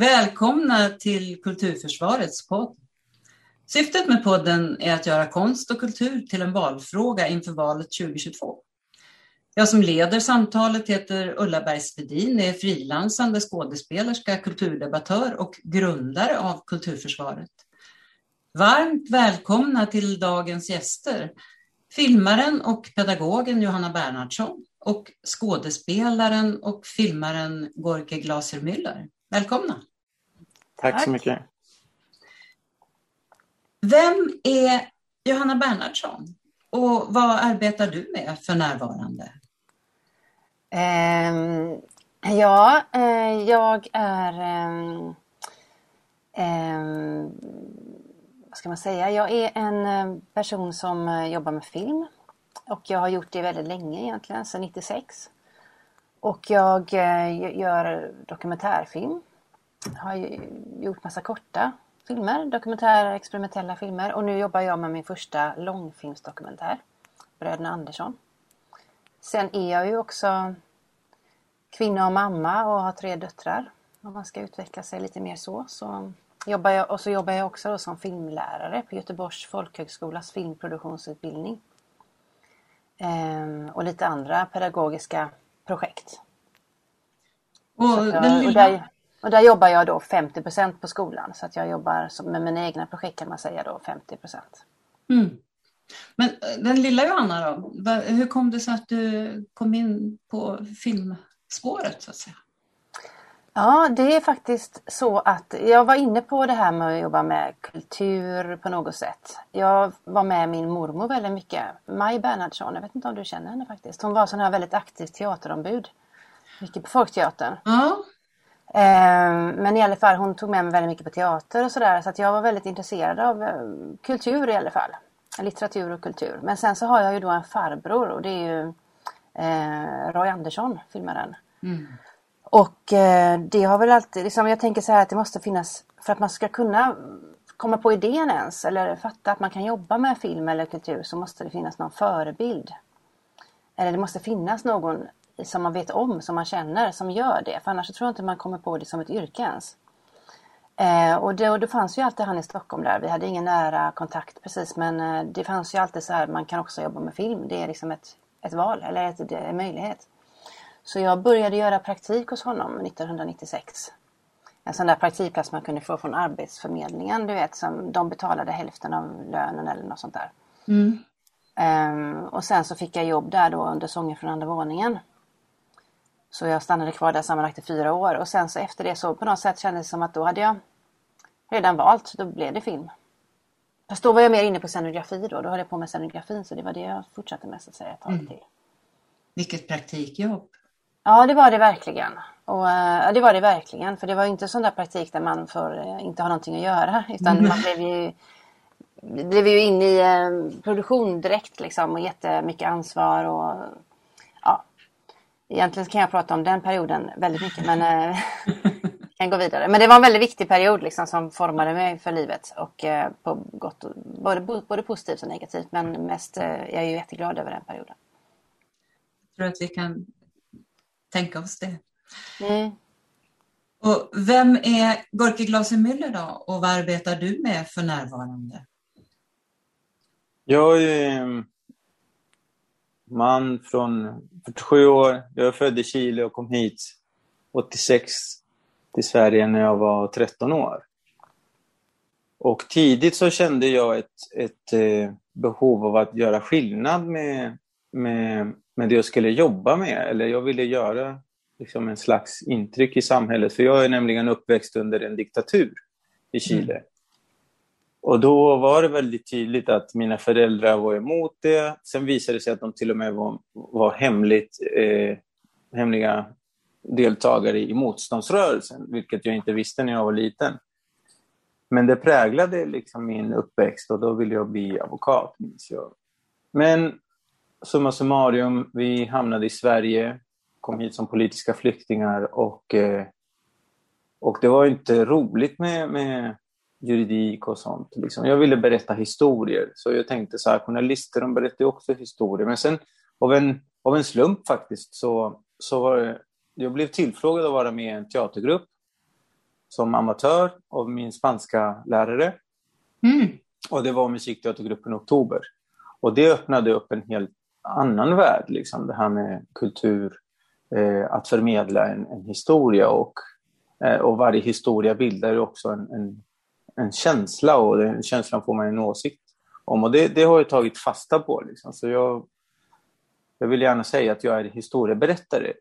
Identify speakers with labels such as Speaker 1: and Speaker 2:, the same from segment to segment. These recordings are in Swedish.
Speaker 1: Välkomna till Kulturförsvarets podd. Syftet med podden är att göra konst och kultur till en valfråga inför valet 2022. Jag som leder samtalet heter Ulla Bergsvedin, är frilansande skådespelerska, kulturdebattör och grundare av Kulturförsvaret. Varmt välkomna till dagens gäster. Filmaren och pedagogen Johanna Bernhardsson och skådespelaren och filmaren Gorke Glaser-Müller. Välkomna!
Speaker 2: Tack, Tack så mycket.
Speaker 1: Vem är Johanna Bernhardsson och vad arbetar du med för närvarande?
Speaker 3: Um, ja, uh, jag är um, um, vad ska man säga? Jag är en person som jobbar med film och jag har gjort det väldigt länge egentligen, sedan 96. Och jag gör dokumentärfilm har gjort massa korta filmer, dokumentära, experimentella filmer och nu jobbar jag med min första långfilmsdokumentär, Bröderna Andersson. Sen är jag ju också kvinna och mamma och har tre döttrar. Om man ska utveckla sig lite mer så. så jobbar jag, och så jobbar jag också som filmlärare på Göteborgs folkhögskolas filmproduktionsutbildning. Ehm, och lite andra pedagogiska projekt. Och, jag, och där, och där jobbar jag då 50% på skolan så att jag jobbar med mina egna projekt kan man säga då 50
Speaker 1: mm. Men eh, den lilla Johanna då, hur kom det sig att du kom in på filmspåret så att säga?
Speaker 3: Ja, det är faktiskt så att jag var inne på det här med att jobba med kultur på något sätt. Jag var med min mormor väldigt mycket, Maj Bernhardsson, jag vet inte om du känner henne faktiskt. Hon var sån här väldigt aktivt teaterombud. Mycket på Folkteatern. Ja. Ehm, men i alla fall hon tog med mig väldigt mycket på teater och sådär så att jag var väldigt intresserad av eh, kultur i alla fall. Litteratur och kultur. Men sen så har jag ju då en farbror och det är ju eh, Roy Andersson, filmaren. Mm. Och eh, det har väl alltid, liksom, jag tänker så här att det måste finnas, för att man ska kunna komma på idén ens eller fatta att man kan jobba med film eller kultur så måste det finnas någon förebild. Eller det måste finnas någon som man vet om, som man känner, som gör det. För annars tror jag inte man kommer på det som ett yrke ens. Eh, och, det, och det fanns ju alltid han i Stockholm där. Vi hade ingen nära kontakt precis men eh, det fanns ju alltid så här, man kan också jobba med film. Det är liksom ett, ett val eller ett, en möjlighet. Så jag började göra praktik hos honom 1996. En sån där praktikplats man kunde få från Arbetsförmedlingen, du vet, som de betalade hälften av lönen eller något sånt där. Mm. Um, och sen så fick jag jobb där då under Sånger från andra våningen. Så jag stannade kvar där sammanlagt i fyra år och sen så efter det så på något sätt kändes det som att då hade jag redan valt, då blev det film. Fast då var jag mer inne på scenografi då, då höll jag på med scenografin så det var det jag fortsatte med så att säga ett tag mm. till.
Speaker 1: Vilket praktikjobb!
Speaker 3: Ja det var det verkligen. Och uh, det var det verkligen för det var inte sån där praktik där man får uh, inte ha någonting att göra utan mm. man blev ju blev ju inne i uh, produktion direkt liksom och jättemycket ansvar och Egentligen kan jag prata om den perioden väldigt mycket men eh, kan gå vidare. Men det var en väldigt viktig period liksom, som formade mig för livet och eh, på gott, både, både positivt och negativt men mest eh, jag är ju jätteglad över den perioden.
Speaker 1: Jag tror att vi kan tänka oss det. Mm. Och vem är Gorki Glaser-Müller då och vad arbetar du med för närvarande?
Speaker 2: Jag är man från 47 år. Jag är född i Chile och kom hit 86 till Sverige när jag var 13 år. Och tidigt så kände jag ett, ett eh, behov av att göra skillnad med, med, med det jag skulle jobba med. Eller jag ville göra liksom en slags intryck i samhället. För jag är nämligen uppväxt under en diktatur i Chile. Mm. Och då var det väldigt tydligt att mina föräldrar var emot det. Sen visade det sig att de till och med var, var hemligt, eh, hemliga deltagare i motståndsrörelsen, vilket jag inte visste när jag var liten. Men det präglade liksom min uppväxt och då ville jag bli advokat, minns jag. Men summa summarum, vi hamnade i Sverige, kom hit som politiska flyktingar och, eh, och det var inte roligt med, med juridik och sånt. Liksom. Jag ville berätta historier, så jag tänkte så här, journalister de berättar ju också historier. Men sen av en, av en slump faktiskt så, så var det, jag blev tillfrågad att vara med i en teatergrupp som amatör av min spanska lärare.
Speaker 1: Mm.
Speaker 2: Och det var musikteatergruppen Oktober. Och det öppnade upp en helt annan värld, liksom, det här med kultur, eh, att förmedla en, en historia och, eh, och varje historia bildar också en, en, en känsla och den känslan får man en åsikt om. Och det, det har jag tagit fasta på. Liksom. Så jag, jag vill gärna säga att jag är historieberättare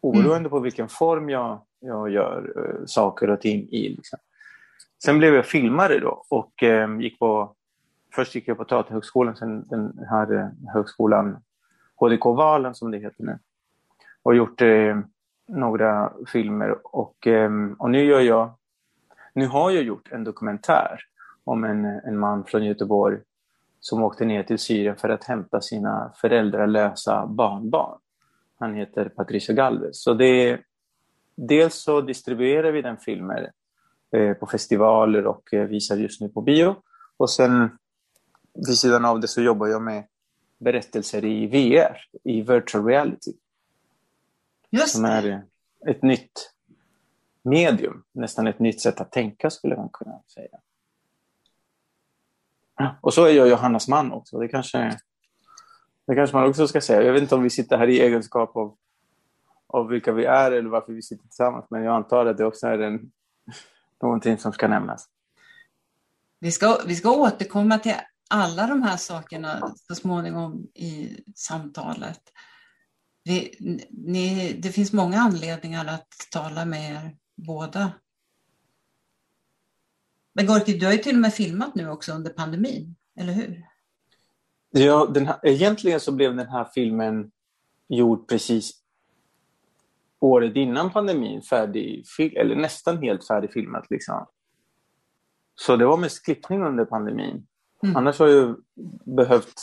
Speaker 2: oberoende mm. på vilken form jag, jag gör uh, saker och ting i. Liksom. Sen blev jag filmare då och eh, gick på Först gick jag på Teaterhögskolan, sen den här eh, högskolan HDK Valen som det heter nu. Och gjort eh, några filmer och, eh, och nu gör jag nu har jag gjort en dokumentär om en, en man från Göteborg som åkte ner till Syrien för att hämta sina föräldralösa barnbarn. Han heter Patricia Galvez. Så det, dels så distribuerar vi den filmen eh, på festivaler och eh, visar just nu på bio. Och sen vid sidan av det så jobbar jag med berättelser i VR, i virtual reality.
Speaker 1: Just
Speaker 2: som är ett nytt medium, nästan ett nytt sätt att tänka skulle man kunna säga. Och så är jag Johannas man också. Det kanske, det kanske man också ska säga. Jag vet inte om vi sitter här i egenskap av, av vilka vi är eller varför vi sitter tillsammans. Men jag antar att det också är en, någonting som ska nämnas.
Speaker 1: Vi ska, vi ska återkomma till alla de här sakerna så småningom i samtalet. Vi, ni, det finns många anledningar att tala med er båda. Men Gorki, du har ju till och med filmat nu också under pandemin, eller hur?
Speaker 2: Ja, den här, egentligen så blev den här filmen gjord precis året innan pandemin, färdig, eller nästan helt färdigfilmat. Liksom. Så det var mest klippning under pandemin. Mm. Annars har jag behövt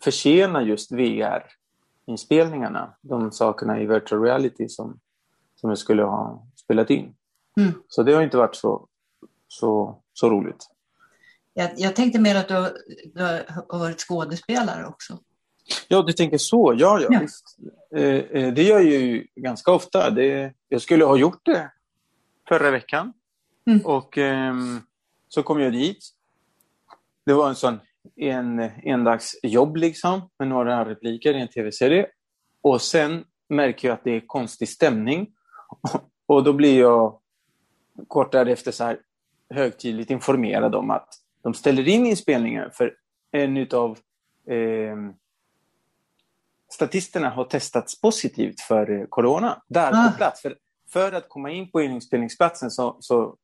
Speaker 2: försena just VR-inspelningarna, de sakerna i virtual reality som, som jag skulle ha spelat in. Mm. Så det har inte varit så, så, så roligt.
Speaker 1: Jag, jag tänkte mer att du har, du har varit skådespelare också.
Speaker 2: Ja, du tänker så. Ja, ja, ja. Visst. Eh, eh, det gör jag ju ganska ofta. Det, jag skulle ha gjort det förra veckan. Mm. Och eh, så kom jag dit det var en sån en, endagsjobb liksom, med några repliker i en tv-serie. Och sen märker jag att det är konstig stämning. Och då blir jag kort därefter så här högtidligt informerad om att de ställer in inspelningen för en av eh, statisterna har testats positivt för eh, corona där ah. på plats. För, för att komma in på inspelningsplatsen så, så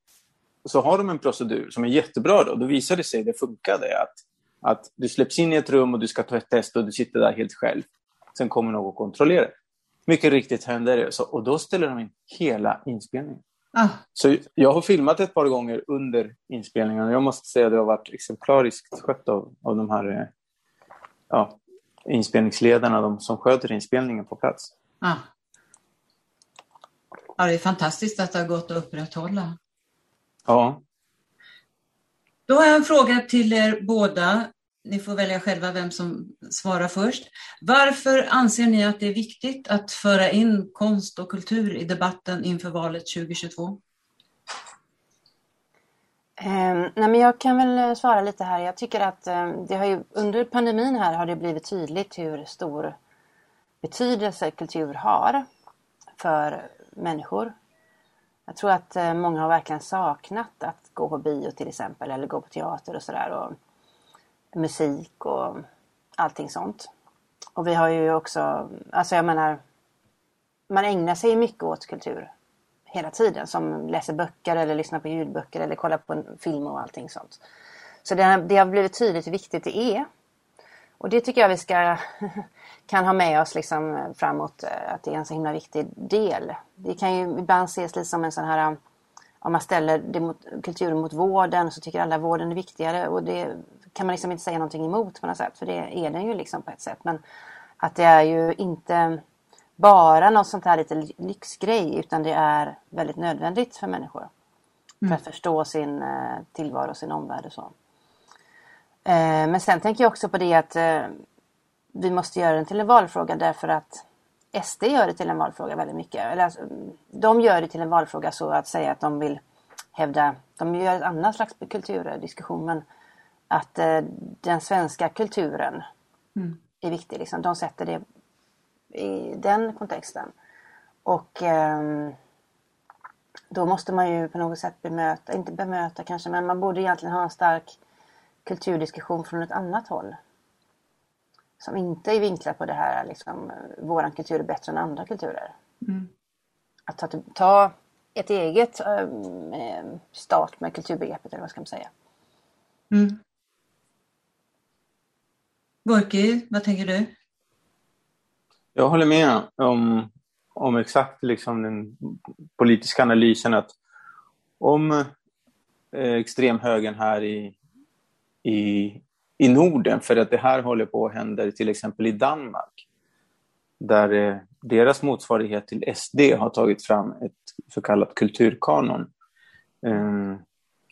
Speaker 2: så har de en procedur som är jättebra. Då, då visar det sig det funkade. Att, att du släpps in i ett rum och du ska ta ett test och du sitter där helt själv. Sen kommer någon och kontrollerar. Mycket riktigt händer det. Så, och då ställer de in hela inspelningen. Ah. Så jag har filmat ett par gånger under inspelningen och jag måste säga att det har varit exemplariskt skött av, av de här eh, ja, inspelningsledarna, de som sköter inspelningen på plats.
Speaker 1: Ah. Ja, det är fantastiskt att det har gått att upprätthålla.
Speaker 2: Ja.
Speaker 1: Då har jag en fråga till er båda. Ni får välja själva vem som svarar först. Varför anser ni att det är viktigt att föra in konst och kultur i debatten inför valet 2022?
Speaker 3: Ehm, nej men jag kan väl eh, svara lite här. Jag tycker att eh, det har ju, under pandemin här har det blivit tydligt hur stor betydelse kultur har för människor. Jag tror att eh, många har verkligen saknat att gå på bio till exempel eller gå på teater och sådär musik och allting sånt. Och vi har ju också, alltså jag menar, man ägnar sig mycket åt kultur hela tiden som läser böcker eller lyssnar på ljudböcker eller kollar på en film och allting sånt. Så det har, det har blivit tydligt hur viktigt det är. Och det tycker jag vi ska kan ha med oss liksom framåt eh, att det är en så himla viktig del. Det kan ju ibland ses lite som en sån här eh, om man ställer det mot, kulturen mot vården så tycker alla vården är viktigare och det kan man liksom inte säga någonting emot på något sätt för det är den ju liksom på ett sätt. Men att det är ju inte bara något sånt här lite lyxgrej utan det är väldigt nödvändigt för människor. Mm. För att förstå sin eh, tillvaro och sin omvärld och så. Eh, men sen tänker jag också på det att vi måste göra den till en valfråga därför att SD gör det till en valfråga väldigt mycket. Eller alltså, de gör det till en valfråga så att säga att de vill hävda, de gör ett annat slags kulturdiskussion, men att eh, den svenska kulturen mm. är viktig. Liksom. De sätter det i den kontexten. Och eh, då måste man ju på något sätt bemöta, inte bemöta kanske, men man borde egentligen ha en stark kulturdiskussion från ett annat håll. Som inte är vinklad på det här, liksom, våran kultur är bättre än andra kulturer. Mm. Att ta, ta ett eget äh, start med kulturbegreppet, eller vad ska man säga. Mm.
Speaker 1: Burki, vad tänker du?
Speaker 2: Jag håller med om, om exakt liksom den politiska analysen att om eh, extremhögern här i, i, i Norden, för att det här håller på att hända till exempel i Danmark, där eh, deras motsvarighet till SD har tagit fram ett så kallat kulturkanon. Eh,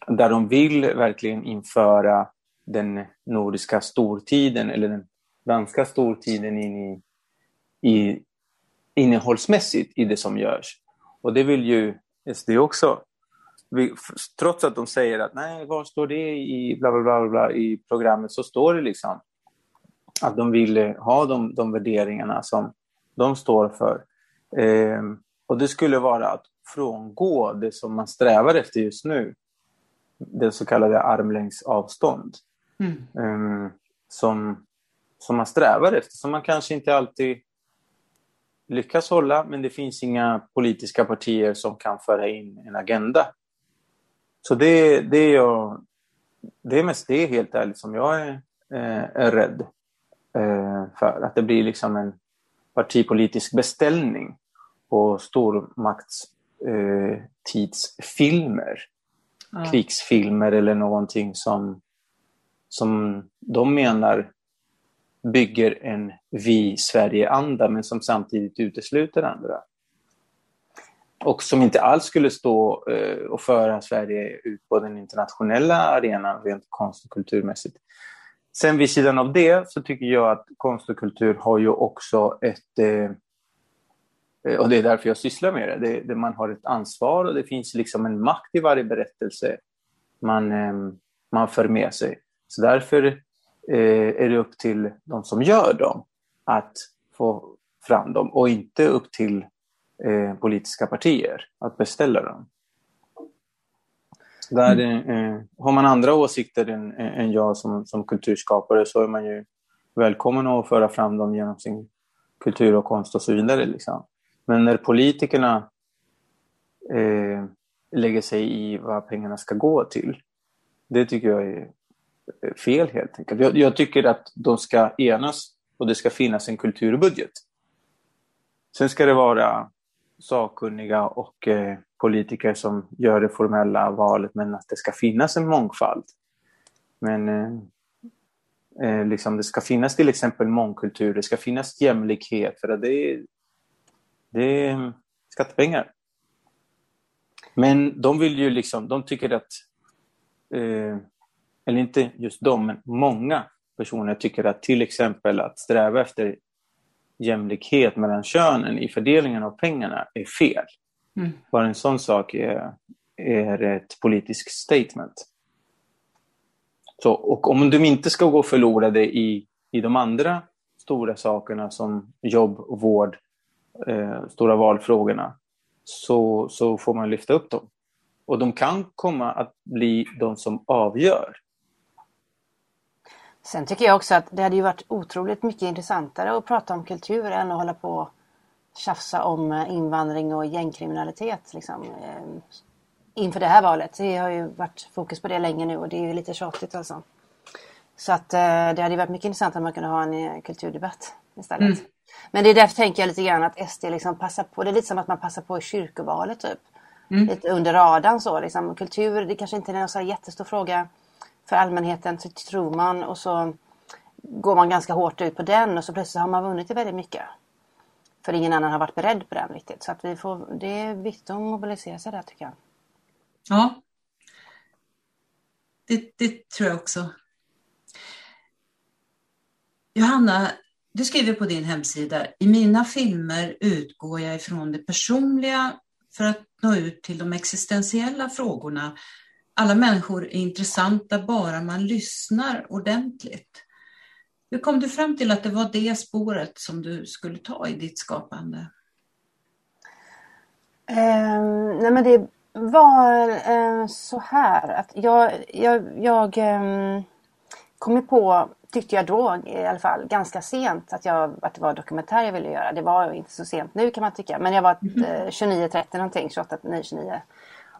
Speaker 2: där de vill verkligen införa den nordiska stortiden eller den danska stortiden in i, i innehållsmässigt i det som görs. Och det vill ju SD också. Vi, trots att de säger att nej, var står det i bla, bla, bla, bla i programmet så står det liksom att de vill ha de, de värderingarna som de står för. Eh, och det skulle vara att frångå det som man strävar efter just nu. Det så kallade armlängds avstånd. Mm. Som, som man strävar efter, som man kanske inte alltid lyckas hålla, men det finns inga politiska partier som kan föra in en agenda. Så det, det, är, jag, det är mest det, helt ärligt, som jag är, eh, är rädd eh, för. Att det blir liksom en partipolitisk beställning på stormaktstidsfilmer. Eh. Krigsfilmer eller någonting som som de menar bygger en vi-Sverige-anda men som samtidigt utesluter andra. Och som inte alls skulle stå eh, och föra Sverige ut på den internationella arenan rent konst och kulturmässigt. Sen vid sidan av det så tycker jag att konst och kultur har ju också ett eh, och det är därför jag sysslar med det. det, det man har ett ansvar och det finns liksom en makt i varje berättelse man, eh, man för med sig. Så därför eh, är det upp till de som gör dem att få fram dem och inte upp till eh, politiska partier att beställa dem. Där, mm. eh, har man andra åsikter än, än jag som, som kulturskapare så är man ju välkommen att föra fram dem genom sin kultur och konst och så vidare. Liksom. Men när politikerna eh, lägger sig i vad pengarna ska gå till, det tycker jag är fel helt enkelt. Jag, jag, tycker att de ska enas och det ska finnas en kulturbudget. Sen ska det vara sakkunniga och eh, politiker som gör det formella valet men att det ska finnas en mångfald. Men eh, eh, liksom det ska finnas till exempel mångkultur, det ska finnas jämlikhet för att det är, det är skattepengar. Men de vill ju liksom, de tycker att eh, eller inte just de, men många personer tycker att till exempel att sträva efter jämlikhet mellan könen i fördelningen av pengarna är fel. Mm. Bara en sån sak är, är ett politiskt statement. Så, och om de inte ska gå förlorade i, i de andra stora sakerna som jobb och vård, eh, stora valfrågorna, så, så får man lyfta upp dem. Och de kan komma att bli de som avgör
Speaker 3: Sen tycker jag också att det hade ju varit otroligt mycket intressantare att prata om kultur än att hålla på och tjafsa om eh, invandring och gängkriminalitet. Liksom. Eh, inför det här valet. Det har ju varit fokus på det länge nu och det är ju lite tjatigt alltså. Så att eh, det hade varit mycket intressant om man kunde ha en kulturdebatt istället. Mm. Men det är därför tänker jag lite grann att SD liksom passar på. Det är lite som att man passar på i kyrkovalet typ. Mm. Lite under radarn så liksom. Kultur, det kanske inte är en så jättestor fråga för allmänheten så tror man och så går man ganska hårt ut på den och så plötsligt har man vunnit väldigt mycket. För ingen annan har varit beredd på den riktigt. Så att vi får, det är viktigt att mobilisera sig där tycker jag.
Speaker 1: Ja. Det, det tror jag också. Johanna, du skriver på din hemsida, i mina filmer utgår jag ifrån det personliga för att nå ut till de existentiella frågorna. Alla människor är intressanta bara man lyssnar ordentligt. Hur kom du fram till att det var det spåret som du skulle ta i ditt skapande?
Speaker 3: Um, nej men det var um, så här att jag, jag, jag um, kom ju på, tyckte jag då i alla fall, ganska sent att, jag, att det var dokumentär jag ville göra. Det var inte så sent nu kan man tycka, men jag var mm. uh, 29-30 någonting, 28, 9, 29.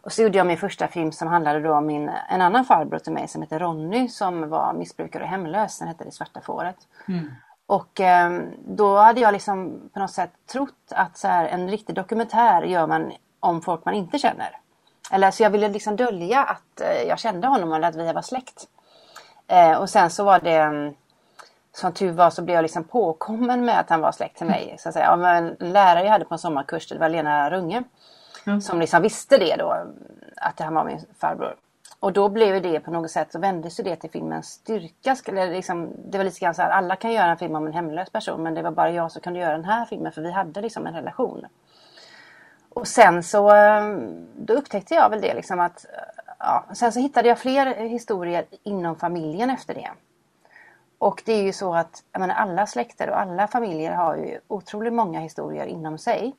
Speaker 3: Och så gjorde jag min första film som handlade då om min, en annan farbror till mig som heter Ronny som var missbrukare och hemlös. Den hette Det svarta fåret. Mm. Och eh, då hade jag liksom på något sätt trott att så här, en riktig dokumentär gör man om folk man inte känner. Eller så jag ville liksom dölja att eh, jag kände honom eller att vi var släkt. Eh, och sen så var det mm, som tur var så blev jag liksom påkommen med att han var släkt till mig. Så att säga. Av en lärare jag hade på en sommarkurs, det var Lena Runge. Mm. Som liksom visste det då, att det här var min farbror. Och då blev det på något sätt så vändes det till filmens styrka. Eller liksom, det var lite grann så här, alla kan göra en film om en hemlös person men det var bara jag som kunde göra den här filmen för vi hade liksom en relation. Och sen så eh, då upptäckte jag väl det liksom att eh, ja, sen så hittade jag fler historier inom familjen efter det. Och det är ju så att jag menar, alla släkter och alla familjer har ju otroligt många historier inom sig.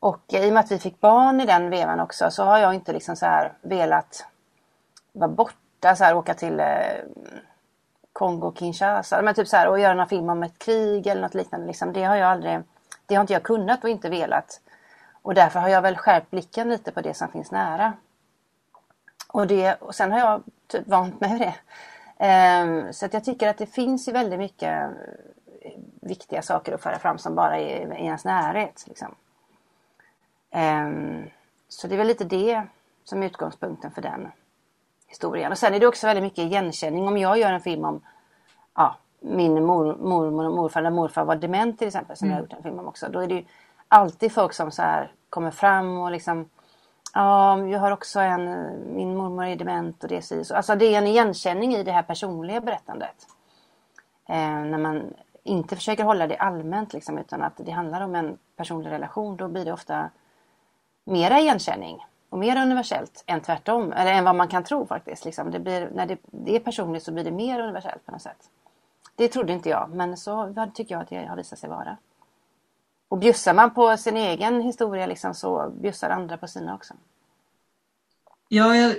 Speaker 3: Och i och med att vi fick barn i den vevan också så har jag inte liksom så här velat vara borta, så här, åka till eh, Kongo, Kinshasa, men typ så här, och göra någon film om ett krig eller något liknande. Liksom. Det har jag aldrig, det har inte jag kunnat och inte velat. Och därför har jag väl skärpt blicken lite på det som finns nära. Och, det, och sen har jag typ vant mig vid det. Um, så att jag tycker att det finns ju väldigt mycket eh, viktiga saker att föra fram som bara är i ens närhet. Liksom. Um, så det är väl lite det som är utgångspunkten för den historien. Och sen är det också väldigt mycket igenkänning. Om jag gör en film om ja, min mormor mor, och morfar när morfar var dement till exempel som mm. jag har gjort en film om också. Då är det ju alltid folk som så här kommer fram och liksom Ja, jag har också en, min mormor är dement och det är så. Alltså det är en igenkänning i det här personliga berättandet. Eh, när man inte försöker hålla det allmänt liksom, utan att det handlar om en personlig relation. Då blir det ofta mera igenkänning och mer universellt än tvärtom. Eller än vad man kan tro faktiskt. Liksom. Det blir, när det, det, är personligt så blir det mer universellt på något sätt. Det trodde inte jag, men så tycker jag att det har visat sig vara. Och bjussar man på sin egen historia liksom, så bjussar andra på sina också.
Speaker 1: Ja, jag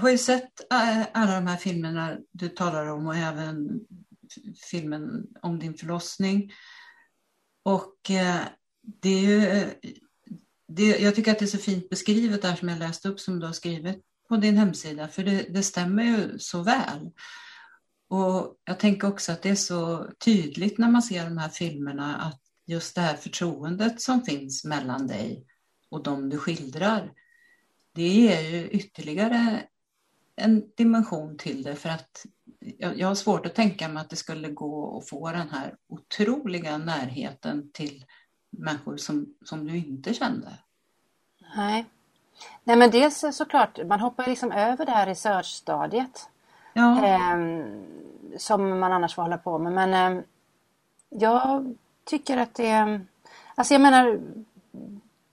Speaker 1: har ju sett äh, alla de här filmerna du talar om och även filmen om din förlossning. Och eh, det är ju eh, det, jag tycker att det är så fint beskrivet där som jag läste upp som du har skrivit på din hemsida, för det, det stämmer ju så väl. Och jag tänker också att det är så tydligt när man ser de här filmerna att just det här förtroendet som finns mellan dig och de du skildrar, det ger ju ytterligare en dimension till det för att jag, jag har svårt att tänka mig att det skulle gå att få den här otroliga närheten till människor som, som du inte kände?
Speaker 3: Nej. Nej men dels såklart, man hoppar liksom över det här researchstadiet. Ja. Eh, som man annars får hålla på med. Men eh, jag tycker att det... Alltså jag menar,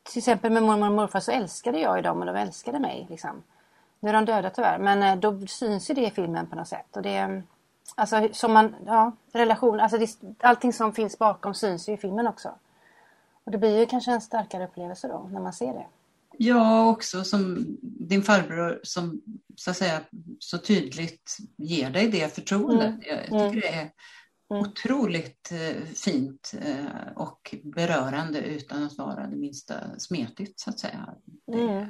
Speaker 3: till exempel med mormor och morfar så älskade jag ju dem och de älskade mig. Liksom. Nu är de döda tyvärr, men eh, då syns ju det i filmen på något sätt. Och det, alltså som man, ja, relation, alltså det, allting som finns bakom syns ju i filmen också. Och det blir ju kanske en starkare upplevelse då när man ser det.
Speaker 1: Ja, också som din farbror som så att säga så tydligt ger dig det förtroendet. Mm. Jag tycker mm. det är mm. otroligt eh, fint eh, och berörande utan att vara det minsta smetigt så att säga. Mm.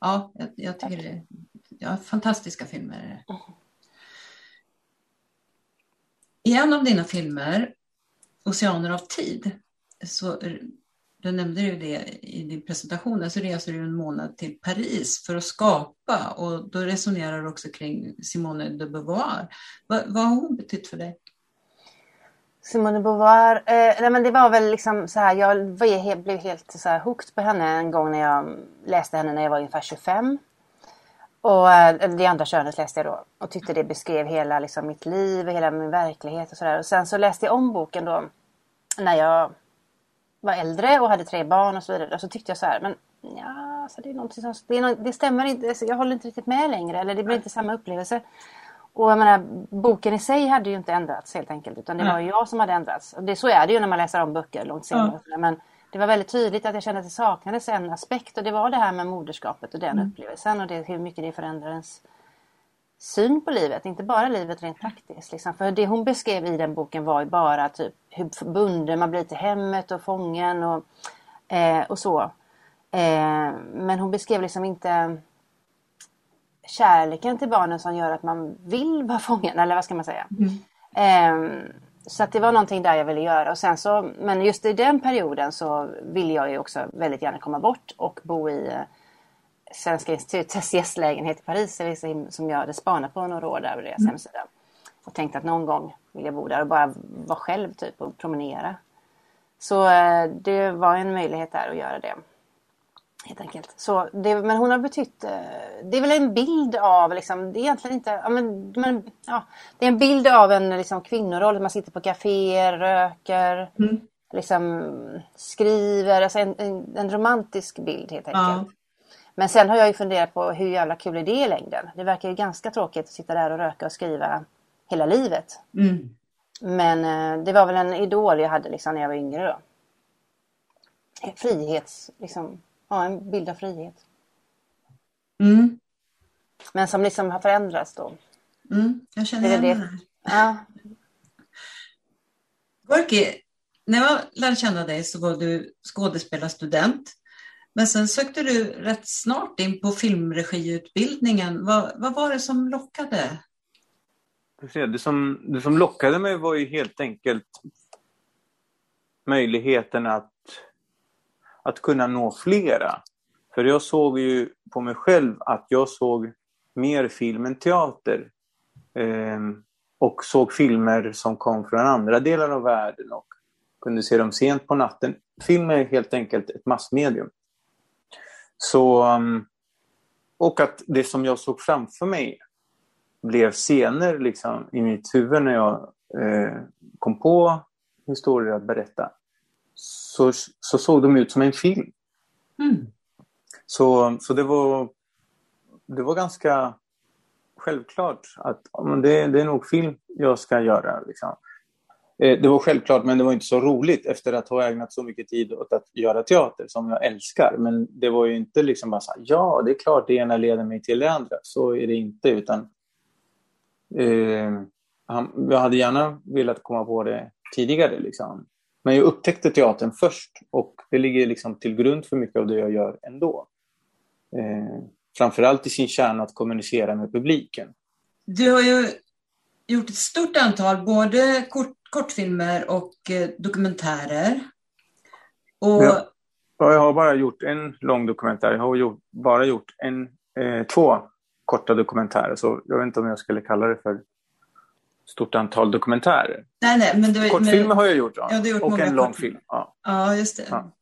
Speaker 1: Ja, jag, jag tycker det är ja, fantastiska filmer. Mm. I en av dina filmer, Oceaner av tid, så du nämnde ju det i din presentation, så reser du en månad till Paris för att skapa och då resonerar du också kring Simone de Beauvoir. Vad, vad har hon betytt för dig?
Speaker 3: Simone de Beauvoir, eh, nej men det var väl liksom så här, jag var, blev helt så här hooked på henne en gång när jag läste henne när jag var ungefär 25. Och eh, det andra könet läste jag då och tyckte det beskrev hela liksom, mitt liv, och hela min verklighet och sådär. Och sen så läste jag om boken då när jag var äldre och hade tre barn och så vidare. Och så tyckte jag så här, men ja, alltså det, är någonting som, det, är något, det stämmer inte. Alltså jag håller inte riktigt med längre. Eller det blir inte samma upplevelse. Och jag menar, boken i sig hade ju inte ändrats helt enkelt. Utan det var ju jag som hade ändrats. Och det, så är det ju när man läser om böcker långt senare. Ja. Men det var väldigt tydligt att jag kände att det saknades en aspekt. Och det var det här med moderskapet och den mm. upplevelsen. Och det, hur mycket det förändrar ens syn på livet. Inte bara livet rent praktiskt. Liksom. För det hon beskrev i den boken var ju bara typ hur bunden man blir till hemmet och fången och, eh, och så. Eh, men hon beskrev liksom inte kärleken till barnen som gör att man vill vara fången. Eller vad ska man säga. Mm. Eh, så att det var någonting där jag ville göra. Och sen så, men just i den perioden så ville jag ju också väldigt gärna komma bort och bo i eh, Svenska institutets gästlägenhet i Paris som jag hade spanat på några år där på deras mm. hemsida. Och tänkte att någon gång vill jag bo där och bara vara själv typ och promenera. Så eh, det var en möjlighet där att göra det. Helt enkelt. Så det, men hon har betytt, eh, det är väl en bild av, liksom, det är egentligen inte, ja, men, men, ja, det är en bild av en liksom, kvinnoroll. Man sitter på kaféer, röker, mm. liksom, skriver, alltså en, en, en, romantisk bild helt enkelt. Men sen har jag ju funderat på hur jävla kul är det i längden? Det verkar ju ganska tråkigt att sitta där och röka och skriva hela livet. Mm. Men eh, det var väl en idol jag hade liksom när jag var yngre då. Frihets, liksom, ja en bild av frihet. Mm. Men som liksom har förändrats då.
Speaker 1: Mm, jag känner igen det. det. Ja. Gorki, när jag lärde känna dig så var du skådespelarstudent. Men sen sökte du rätt snart in på filmregiutbildningen. Vad, vad var det som lockade?
Speaker 2: Det som, det som lockade mig var ju helt enkelt möjligheten att, att kunna nå flera. För jag såg ju på mig själv att jag såg mer film än teater. Eh, och såg filmer som kom från andra delar av världen och kunde se dem sent på natten. Film är helt enkelt ett massmedium. Så, um, och att det som jag såg framför mig blev scener liksom, i mitt huvud när jag eh, kom på historier att berätta. Så, så såg de ut som en film. Mm. Så, så det, var, det var ganska självklart att det, det är nog film jag ska göra. Liksom. Eh, det var självklart, men det var inte så roligt efter att ha ägnat så mycket tid åt att göra teater som jag älskar. Men det var ju inte liksom bara så här, ja, det är klart det ena leder mig till det andra. Så är det inte, utan eh, jag hade gärna velat komma på det tidigare. Liksom. Men jag upptäckte teatern först och det ligger liksom till grund för mycket av det jag gör ändå. Eh, framförallt i sin kärna att kommunicera med publiken.
Speaker 1: Du har ju gjort ett stort antal både kort, kortfilmer och eh, dokumentärer.
Speaker 2: Och... Ja, jag har bara gjort en lång dokumentär. Jag har gjort, bara gjort en, eh, två korta dokumentärer. Så jag vet inte om jag skulle kalla det för stort antal dokumentärer.
Speaker 1: Nej, nej, men du,
Speaker 2: Kortfilmer
Speaker 1: men,
Speaker 2: har jag gjort, ja.
Speaker 1: ja gjort
Speaker 2: och en lång film.
Speaker 1: Ja, ja just det. Ja.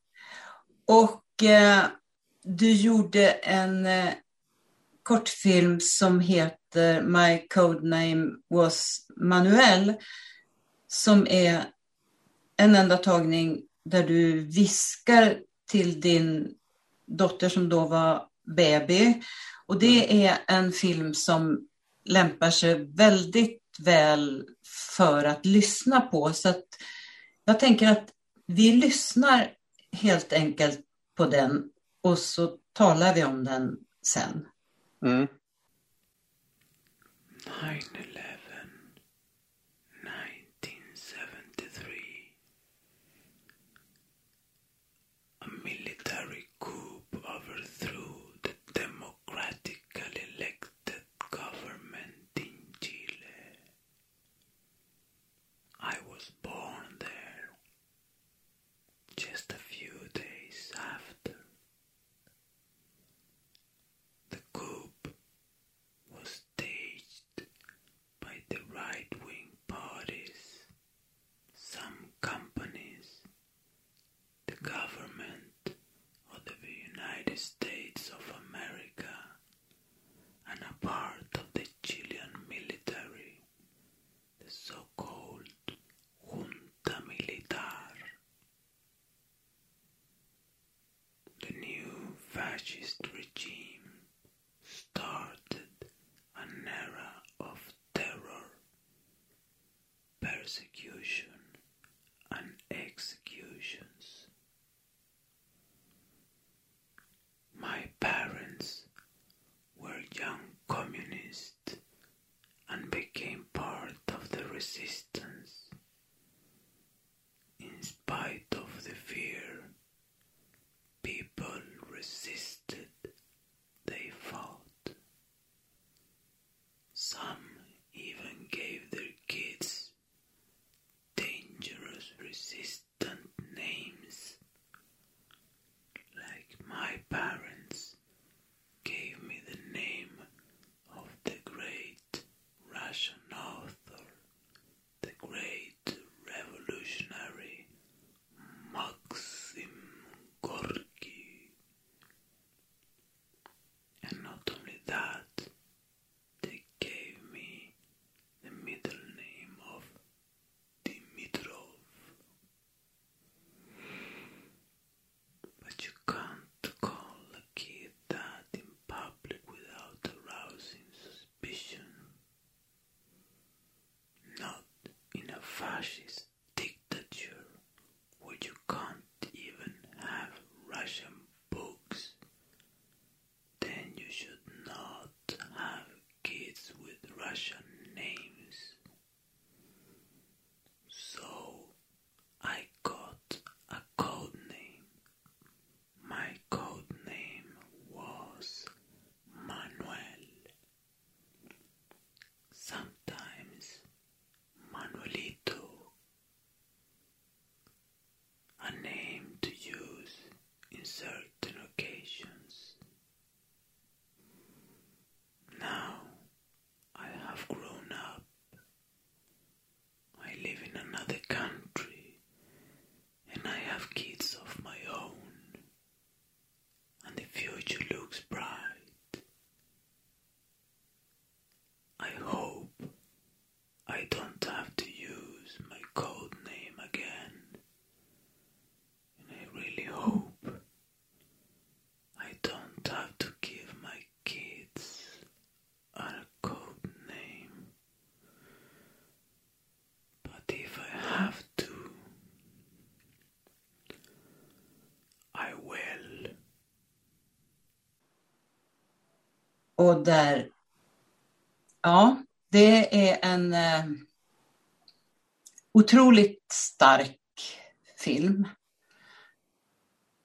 Speaker 1: Och eh, du gjorde en eh, kortfilm som heter My Codename Was Manuel som är en enda tagning där du viskar till din dotter som då var baby. Och det är en film som lämpar sig väldigt väl för att lyssna på. Så att jag tänker att vi lyssnar helt enkelt på den och så talar vi om den sen. Mm. 1973.
Speaker 4: Persecution in have key
Speaker 1: Och där, ja, det är en eh, otroligt stark film.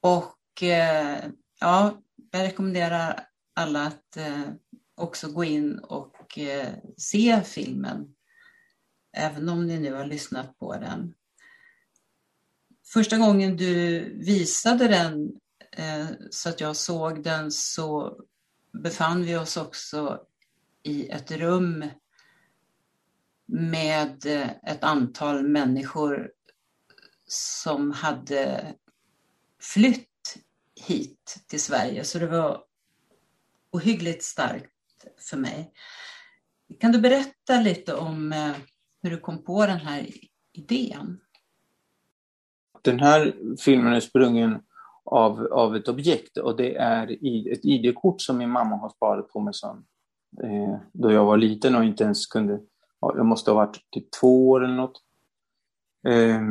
Speaker 1: Och eh, ja, jag rekommenderar alla att eh, också gå in och eh, se filmen. Även om ni nu har lyssnat på den. Första gången du visade den eh, så att jag såg den så befann vi oss också i ett rum med ett antal människor som hade flytt hit till Sverige. Så det var ohyggligt starkt för mig. Kan du berätta lite om eh, hur du kom på den här idén?
Speaker 2: Den här filmen är sprungen av, av ett objekt och det är ett ID-kort som min mamma har sparat på mig sedan eh, då jag var liten och inte ens kunde, ja, jag måste ha varit typ två år eller något. Eh,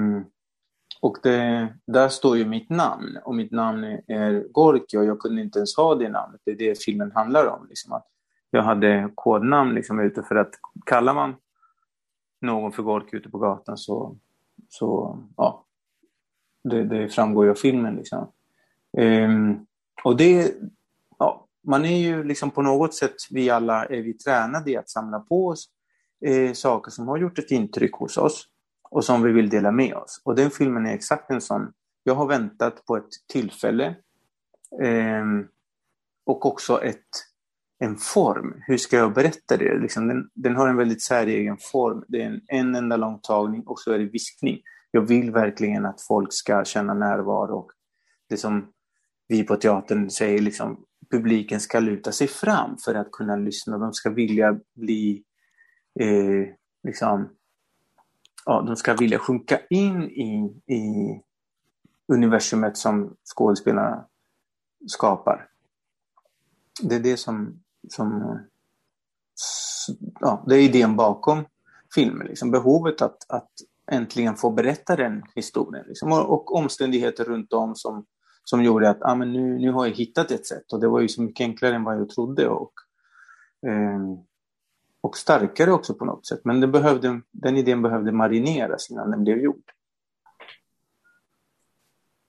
Speaker 2: och det, där står ju mitt namn och mitt namn är, är Gorki och jag kunde inte ens ha det namnet. Det är det filmen handlar om. Liksom, att jag hade kodnamn liksom, ute för att kallar man någon för Gorki ute på gatan så, så ja, det, det framgår ju av filmen. Liksom. Ehm, och det, ja, man är ju liksom på något sätt, vi alla är vi tränade i att samla på oss eh, saker som har gjort ett intryck hos oss och som vi vill dela med oss. Och den filmen är exakt en sån. Jag har väntat på ett tillfälle eh, och också ett, en form. Hur ska jag berätta det? Liksom den, den har en väldigt säregen form. Det är en, en enda lång tagning och så är det viskning. Jag vill verkligen att folk ska känna närvaro och det som vi på teatern säger, liksom, publiken ska luta sig fram för att kunna lyssna. De ska vilja bli eh, liksom, ja, de ska vilja sjunka in i, i universumet som skådespelarna skapar. Det är det som, som ja, det är idén bakom filmen, Liksom. Behovet att, att äntligen få berätta den historien. Liksom. Och, och, omständigheter runt om som, som gjorde att ah, men nu, nu har jag hittat ett sätt. Och det var ju så mycket enklare än vad jag trodde. Och, eh, och starkare också på något sätt. Men det behövde, den idén behövde marineras innan den blev gjord.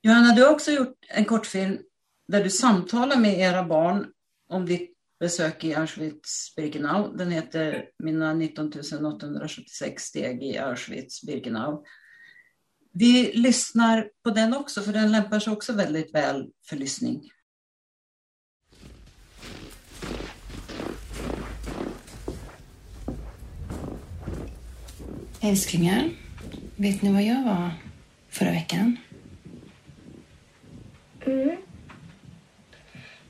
Speaker 1: Johanna, du har också gjort en kortfilm där du samtalar med era barn om ditt besök i Auschwitz-Birkenau. Den heter Mina 19 876 steg i Auschwitz-Birkenau. Vi lyssnar på den också, för den lämpar sig också väldigt väl för lyssning.
Speaker 3: Älsklingar, vet ni vad jag var förra veckan?
Speaker 5: Mm.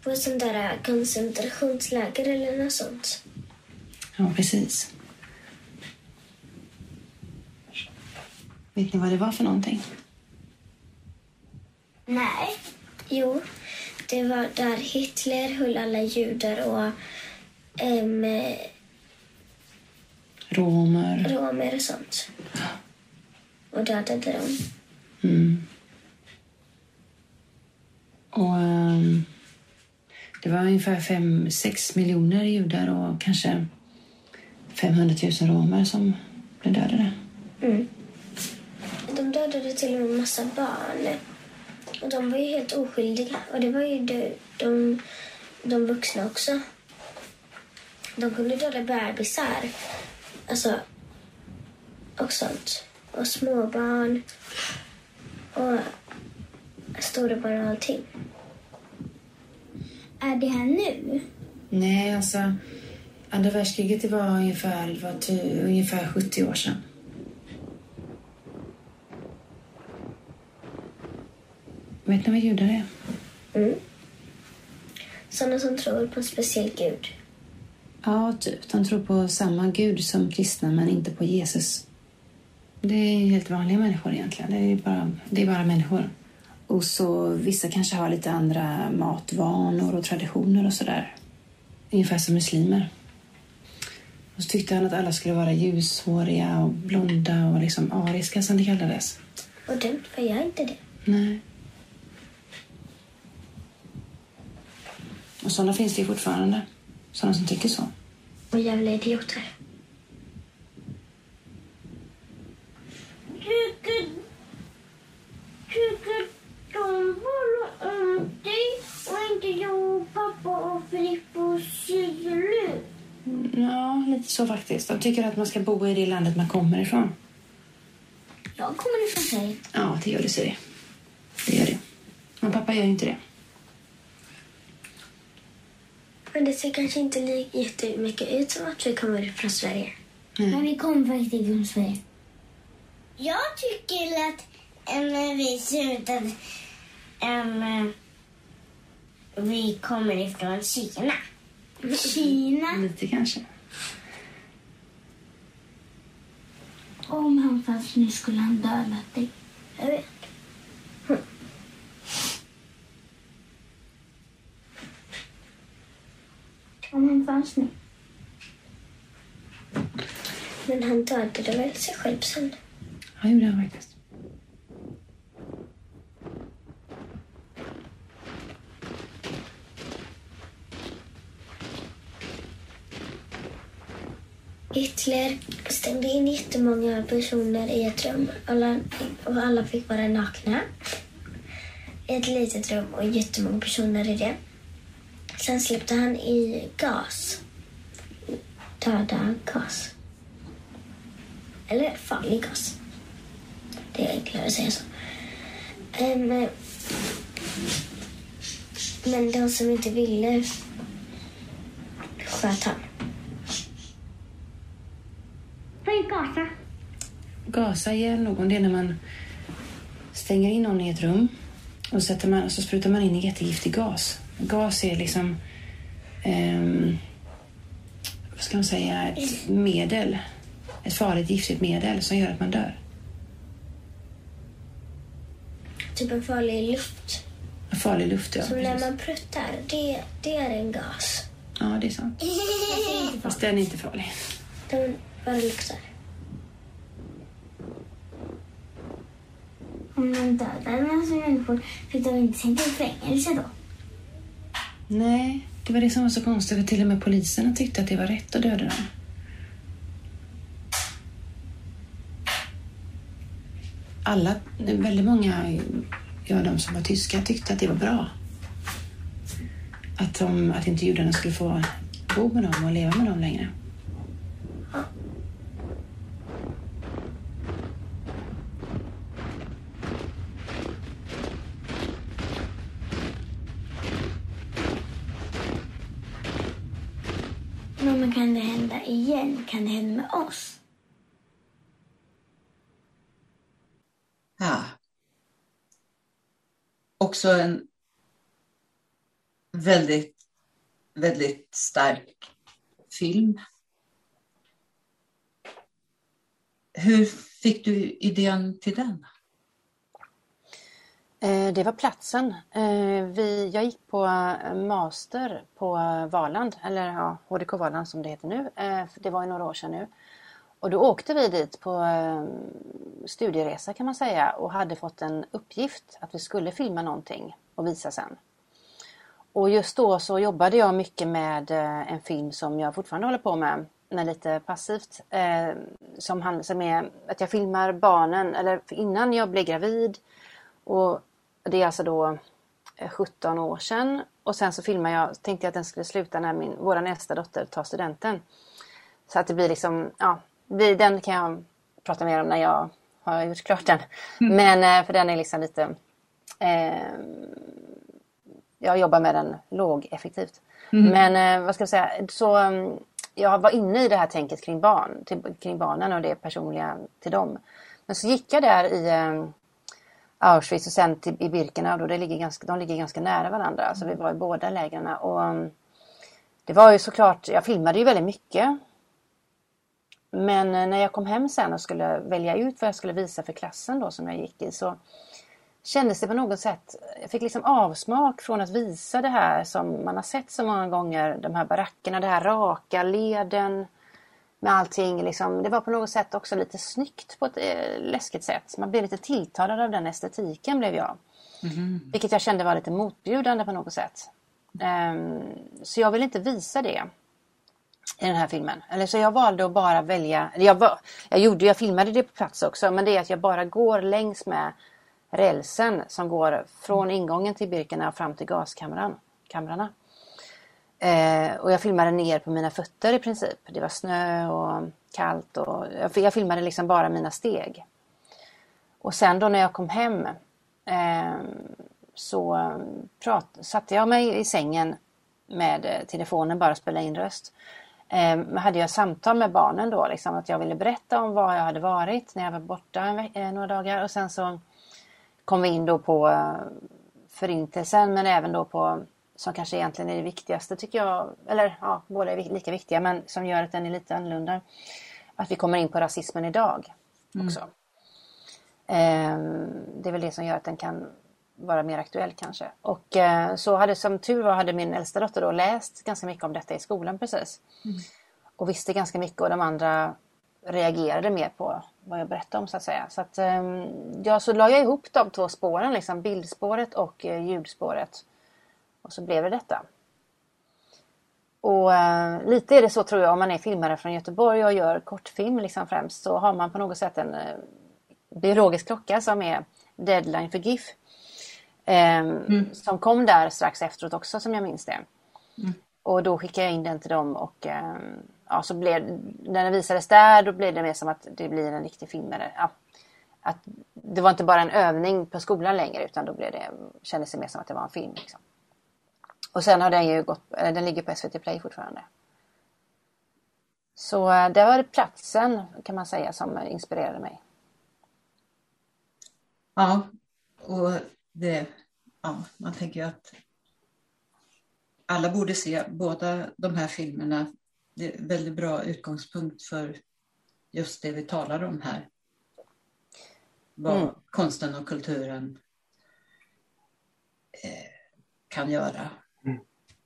Speaker 5: På ett sånt där koncentrationsläger eller något sånt.
Speaker 3: Ja, precis. Vet ni vad det var för någonting?
Speaker 5: Nej. Jo, det var där Hitler höll alla judar och um,
Speaker 3: Romer.
Speaker 5: romer och sånt. Och dödade dem.
Speaker 3: Mm. Och ehm, det var ungefär 5-6 miljoner judar och kanske 500 000 romer som blev dödade.
Speaker 5: Mm. De dödade till och med en massa barn. Och de var ju helt oskyldiga. Och det var ju de, de, de vuxna också. De kunde döda bebisar. Alltså, och sånt. Och småbarn. Och stora barn och allting. Är det här nu?
Speaker 3: Nej, alltså andra världskriget det var ungefär, var ty, ungefär 70 år sedan. Vet ni vad judar är?
Speaker 5: Mm. Sådana som tror på en speciell gud.
Speaker 3: Ja, typ. De tror på samma gud som kristna, men inte på Jesus. Det är helt vanliga människor egentligen. Det är bara, det är bara människor. Och så vissa kanske har lite andra matvanor och traditioner och sådär. Ungefär som muslimer. Och så tyckte han att alla skulle vara ljushåriga och blonda och liksom ariska som det kallades.
Speaker 5: Och dumt, för jag är inte det.
Speaker 3: Nej. Och sådana finns det ju fortfarande. Sådana som tycker så.
Speaker 5: Och jävla idioter.
Speaker 6: Tycker, tycker de bara om dig och inte jag och pappa och Filippa och Silu?
Speaker 3: Ja, lite så faktiskt. De tycker att man ska bo i det landet man kommer ifrån.
Speaker 5: Jag kommer ifrån Sverige.
Speaker 3: Ja, det gör det, Siri. Det gör det. Men pappa gör ju inte det.
Speaker 5: Men det ser kanske inte jättemycket ut som att vi kommer ifrån Sverige.
Speaker 6: Men vi kommer faktiskt ifrån Sverige. Jag tycker att äm, vi ser ut att äm, vi kommer ifrån Kina. Kina?
Speaker 3: Lite kanske.
Speaker 6: Om han fanns nu skulle han dödat dig.
Speaker 5: Jag vet.
Speaker 6: Om han fanns nu.
Speaker 5: Men han dödade väl sig själv sen.
Speaker 3: Ja, gjorde han faktiskt.
Speaker 5: Hitler stängde in jättemånga personer i ett rum. Alla, och alla fick vara nakna. I ett litet rum och jättemånga personer i det. Sen släppte han i gas. Döda gas. Eller farlig gas. Det är enklare att säga så. Ehm, men de som inte ville sköt han.
Speaker 6: Vad är Gaza?
Speaker 3: Gasa ihjäl någon, det är när man stänger in någon i ett rum och, sätter man, och så sprutar man in en jättegiftig gas gas är liksom, um, vad ska man säga, ett medel. Ett farligt giftigt medel som gör att man dör.
Speaker 5: Typ en farlig luft.
Speaker 3: En farlig luft, ja.
Speaker 5: Som
Speaker 3: precis.
Speaker 5: när man pruttar, det, det är en gas.
Speaker 3: Ja, det är sant. Fast den är inte farlig.
Speaker 5: Den bara luktar.
Speaker 6: Om de dödar en massa människor, fick de inte sänka i fängelse då?
Speaker 3: Nej, det var det som var så konstigt. för till och med poliserna tyckte att det var rätt att döda dem. Alla, väldigt många, ja de som var tyska tyckte att det var bra. Att, de, att inte judarna skulle få bo med dem och leva med dem längre.
Speaker 6: Men kan det hända igen? Kan det hända med oss?
Speaker 1: Ja. Också en väldigt, väldigt stark film. Hur fick du idén till den?
Speaker 3: Eh, Det var platsen. Eh, Vi, jag gick på eh, master på Valand, eller ja, HDK Valand som det heter nu. Eh, Det var ju några år sedan nu. Och då åkte vi dit på eh, studieresa kan man säga och hade fått en uppgift att vi skulle filma någonting och visa sen. Och just då så jobbade jag mycket med eh, en film som jag fortfarande håller på med, men lite passivt. Eh, som, handlar, som är att jag filmar barnen, eller innan jag blev gravid. Och det är alltså då eh, 17 år sedan. Och sen så filmar jag, tänkte jag att den skulle sluta när min, våran äldsta dotter tar studenten. Så att det blir liksom, ja, den kan jag prata mer om när jag har gjort klart den. Men eh, för den är liksom lite, eh, jag jobbar med den lågeffektivt. Men eh, vad ska jag säga, så mm, jag var inne i det här tänket kring barn, till, kring barnen och det personliga till dem. Men så gick jag där i eh, Auschwitz och sen till, i Birkenau. Då det ligger ganska, de ligger ganska nära varandra. Så vi var i båda lägren. Och um, det var ju såklart, jag filmade ju väldigt mycket. Men eh, när jag kom hem sen och skulle välja ut vad jag skulle visa för klassen då som jag gick i så kändes det på något sätt, jag fick liksom avsmak från att visa det här som man har sett så många gånger. De här barackerna, det här raka leden med allting. Liksom, det var på något sätt också lite snyggt på ett eh, läskigt sätt. Man blev lite tilltalad av den estetiken blev jag. Vilket jag kände var lite motbjudande på något sätt. Ehm, så jag vill inte visa det i den här filmen. Eller så jag valde att bara välja, jag, jag, gjorde, jag filmade det på plats också, men det är att jag bara går längs med rälsen som går från ingången till Birkenau fram till gaskamrarna. Eh, och jag filmade ner på mina fötter i princip. Det var snö och kallt och jag, jag filmade liksom bara mina steg. Och sen då när jag kom hem eh, så prat, satte jag mig i sängen med eh, telefonen bara och spelade in röst. Eh, hade jag samtal med barnen då, liksom, att jag ville berätta om var jag hade varit när jag var borta en eh, några dagar och sen så kom vi in då på eh, förintelsen men även då på som kanske egentligen är det viktigaste tycker jag, eller ja, båda är lika viktiga men som gör att den är lite annorlunda. Att vi kommer in på rasismen idag också. Ehm, det är väl det som gör att den kan vara mer aktuell kanske. Och eh, så hade som tur var hade min äldsta dotter då läst ganska mycket om detta i skolan precis. Och visste ganska mycket och de andra reagerade mer på vad jag berättade om så att säga. Så att ehm, ja, så la jag ihop de två spåren, liksom bildspåret och eh, ljudspåret. Och så blev det detta. Och eh, lite är det så tror jag om man är filmare från Göteborg och gör kortfilm liksom främst så har man på något sätt en eh, biologisk klocka som är deadline för GIF. Ehm, Som kom där strax efteråt också som jag minns det. Och då skickade jag in den till dem och ehm, ja, så blev, när den visades där då blev det mer som att det blir en riktig film. Eller, ja, att det var inte bara en övning på skolan längre utan då blev det, kändes det mer som att det var en film. Liksom. Och sen har den ju gått, eller den ligger på SVT Play fortfarande. Så eh, det var platsen kan man säga som eh, inspirerade mig.
Speaker 1: Ja, och det, ja, man tänker ju att alla borde se båda de här filmerna. Det är en väldigt bra utgångspunkt för just det vi talar om här. Vad
Speaker 3: Mm.
Speaker 1: konsten och kulturen eh, kan göra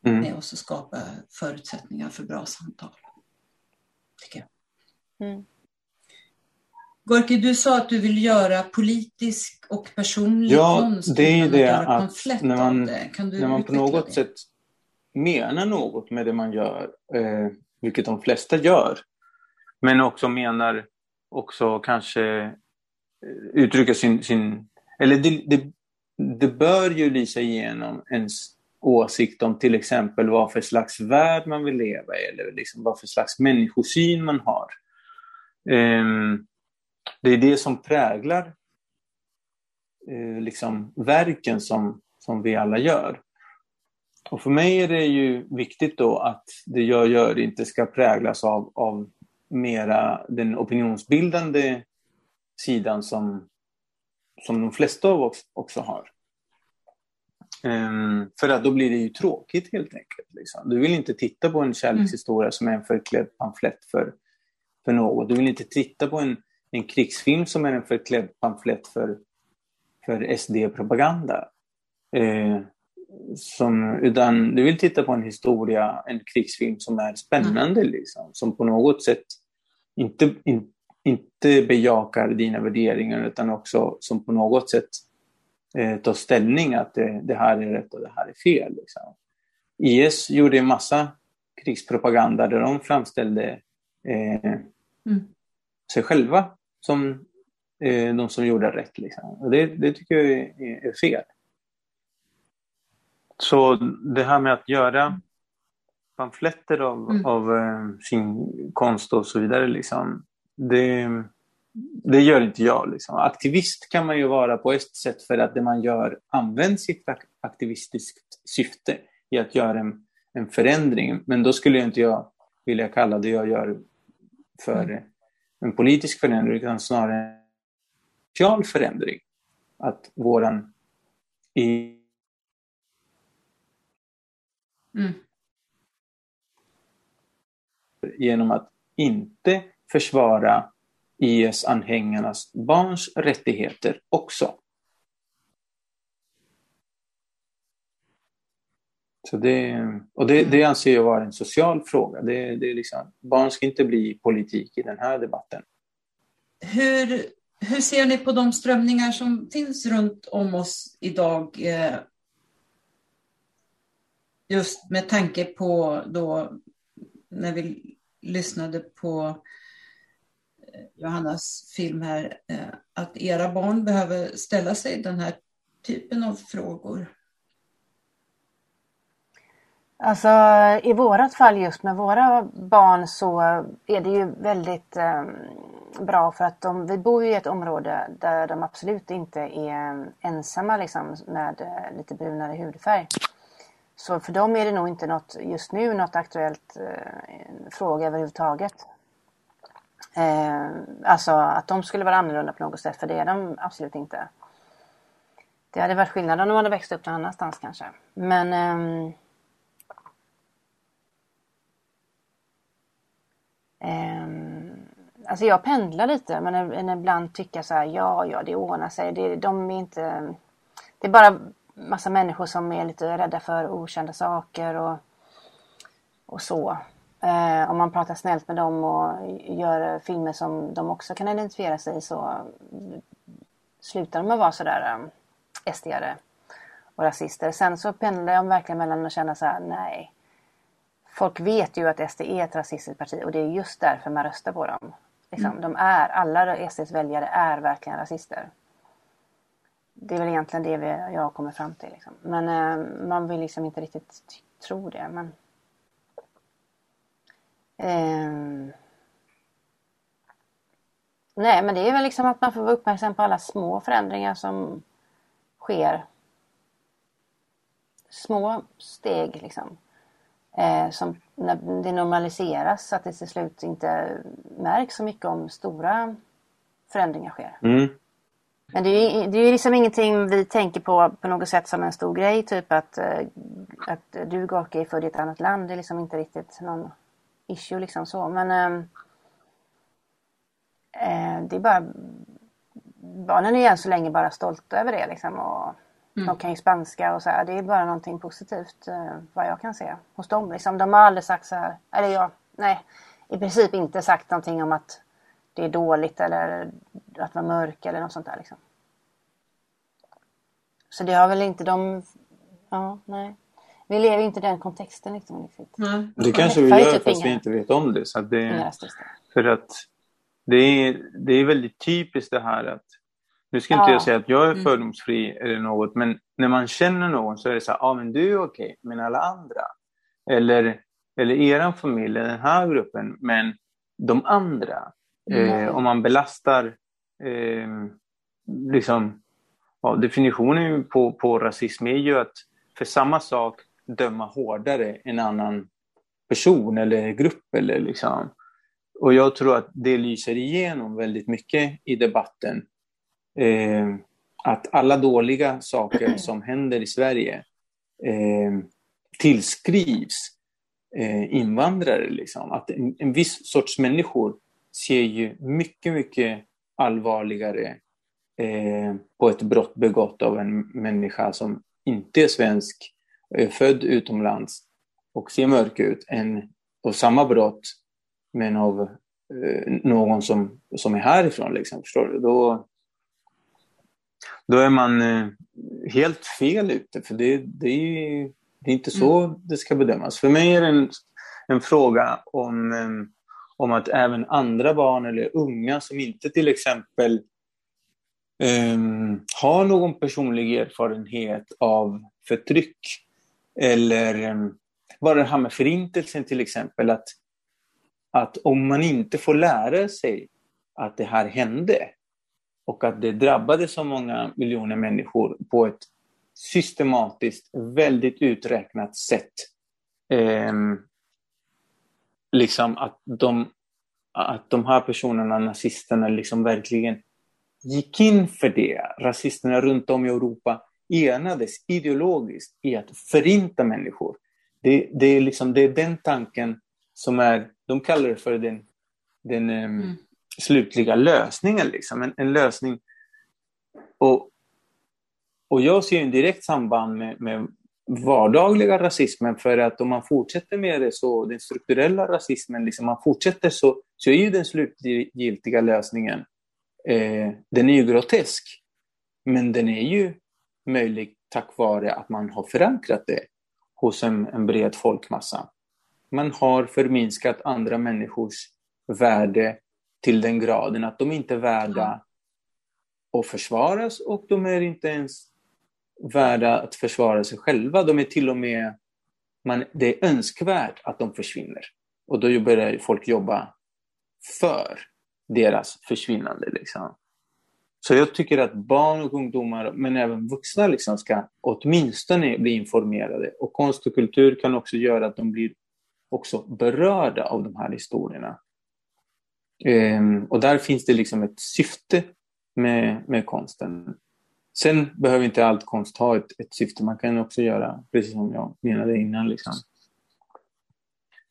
Speaker 2: Mm.
Speaker 1: med oss och skapa förutsättningar för bra samtal. Tycker jag.
Speaker 3: Mm.
Speaker 1: Gorki, du sa att du vill göra politisk och personlig
Speaker 2: Ja,
Speaker 1: konst
Speaker 2: det är det att när man- när man på något
Speaker 1: det?
Speaker 2: sätt menar något med det man gör, eh, vilket de flesta gör, men också menar också kanske eh, uttrycka sin, sin eller det, det, det bör ju lysa igenom ens åsikt om till exempel vad för slags värld man vill leva i eller liksom vad för slags människosyn man har. Ehm, det är det som präglar eh, liksom verken som, som vi alla gör. Och för mig är det ju viktigt då att det jag gör inte ska präglas av, av mera den opinionsbildande sidan som, som de flesta av oss också har. Ehm, för att då blir det ju tråkigt helt enkelt. Liksom. Du vill inte titta på en kärlekshistoria som är en förklädd pamflett för, för något. Du vill inte titta på en, en krigsfilm som är en förklädd pamflett för, för SD-propaganda. Eh, som, utan du vill titta på en historia, en krigsfilm som är spännande, liksom, som på något sätt inte, in, inte bejakar dina värderingar utan också som på något sätt eh, tar ställning att det, det här är rätt och det här är fel. Liksom. IS gjorde en massa krigspropaganda där de framställde eh,
Speaker 1: Mm.
Speaker 2: sig själva som eh, de som gjorde rätt. Liksom. Och det, det tycker jag är, är fel. Så det här med att göra pamfletter av,
Speaker 1: Mm.
Speaker 2: av eh, sin konst och så vidare, liksom, det, det gör inte jag. Liksom. Aktivist kan man ju vara på ett sätt för att det man gör används i ett ak- aktivistiskt syfte i att göra en, en förändring. Men då skulle jag inte jag vilja kalla det jag gör för en politisk förändring utan snarare en social förändring. Att våran i
Speaker 1: Mm.
Speaker 2: genom att inte försvara IS-anhängarnas barns rättigheter också. Så det, och det, det anser jag vara en social fråga. Det, det är liksom, barn ska inte bli politik i den här debatten.
Speaker 1: Hur, hur ser ni på de strömningar som finns runt om oss idag? Eh, just med tanke på då när vi lyssnade på Johannas film här, eh, att era barn behöver ställa sig den här typen av frågor.
Speaker 3: Alltså i vårat fall just med våra barn så är det ju väldigt eh, bra för att de, vi bor ju i ett område där de absolut inte är ensamma liksom med eh, lite brunare hudfärg. Så för dem är det nog inte något just nu något aktuellt eh, fråga överhuvudtaget. Eh, alltså att de skulle vara annorlunda på något sätt för det är de absolut inte. Det hade varit skillnad om de hade växt upp någon annanstans kanske. Men ehm, Ehm, alltså jag pendlar lite men ibland tycker jag så här, ja, ja, det ordnar sig. Det, de är inte... Det är bara massa människor som är lite rädda för okända saker och, och så. Eh, om man pratar snällt med dem och gör filmer som de också kan identifiera sig i så slutar de att vara sådär um, SD-are och rasister. Sen så pendlar jag verkligen mellan att känna så här, nej. Folk vet ju att SD är ett rasistiskt parti och det är just därför man röstar på dem. Liksom, De är, alla SDs väljare är verkligen rasister. Det är väl egentligen det vi, jag kommer fram till. Liksom. Men eh, man vill liksom inte riktigt tro det. Men, Ehm. nej, men det är väl liksom att man får vara uppmärksam på alla små förändringar som sker. Små steg liksom. Eh, som när det normaliseras så att det till slut inte märks så mycket om stora förändringar sker.
Speaker 2: Mm.
Speaker 3: Men det är ju det är ju liksom ingenting vi tänker på på något sätt som en stor grej. Typ att, eh, att du Gorka är född i ett annat land. Det är liksom inte riktigt någon issue liksom så. Men ehm, eh, det är bara barnen är än så länge bara stolta över det liksom. Och De kan ju spanska och så här. Det är bara någonting positivt eh, vad jag kan se hos dem. Liksom. De har aldrig sagt så här. Eller ja, nej. I princip inte sagt någonting om att det är dåligt eller att vara mörk eller något sånt där. Liksom. Så det har väl inte de... Ja, nej. Vi lever inte i den kontexten liksom, riktigt.
Speaker 1: Nej.
Speaker 2: Det kanske vi gör fast vi inte vet om det. Så att det
Speaker 3: rasister.
Speaker 2: För att det är, det är väldigt typiskt det här att, nu ska inte
Speaker 3: Ja.
Speaker 2: jag säga att jag är
Speaker 1: Mm.
Speaker 2: fördomsfri eller något, men när man känner någon så är det så här, ja ah, men du är okej, men alla andra. Eller, eller eran familj, den här gruppen, men de andra.
Speaker 3: Mm.
Speaker 2: Eh, om man belastar, eh, liksom, ja, definitionen på, på rasism är ju att för samma sak döma hårdare en annan person eller grupp. Eller liksom. Och jag tror att det lyser igenom väldigt mycket i debatten. Eh, att alla dåliga saker som händer i Sverige eh, tillskrivs eh, invandrare. Liksom. Att en, en viss sorts människor ser ju mycket, mycket allvarligare eh, på ett brott begått av en människa som inte är svensk, född utomlands och ser mörk ut än på samma brott men av eh, någon som, som är härifrån. Liksom, förstår du? Då, då är man eh, helt fel ute, för det, det, är, det är inte så det ska bedömas. För mig är det en, en fråga om, eh, om att även andra barn eller unga som inte till exempel eh, har någon personlig erfarenhet av förtryck eller ehm, bara det här med förintelsen till exempel, att, att om man inte får lära sig att det här hände och att det drabbade så många miljoner människor på ett systematiskt, väldigt uträknat sätt. Eh, liksom att de, att de här personerna, nazisterna, liksom verkligen gick in för det. Rasisterna runt om i Europa enades ideologiskt i att förinta människor. Det, det, är, liksom, det är den tanken som är, de kallar det för den, den ehm,
Speaker 1: Mm.
Speaker 2: slutliga lösningen. Liksom. En, en lösning. Och, och jag ser en direkt samband med, med vardagliga rasismen för att om man fortsätter med det så, den strukturella rasismen, liksom man fortsätter så, så är ju den slutgiltiga lösningen, eh, den är ju grotesk. Men den är ju möjlig tack vare att man har förankrat det hos en, en bred folkmassa. Man har förminskat andra människors värde till den graden att de inte är värda att försvaras och de är inte ens värda att försvara sig själva. De är till och med, man, det är önskvärt att de försvinner. Och då börjar folk jobba för deras försvinnande. Liksom. Så jag tycker att barn och ungdomar, men även vuxna, liksom ska åtminstone bli informerade. Och konst och kultur kan också göra att de blir också berörda av de här historierna. Um, och där finns det liksom ett syfte med, med konsten. Sen behöver inte allt konst ha ett, ett syfte. Man kan också göra, precis som jag menade innan, liksom.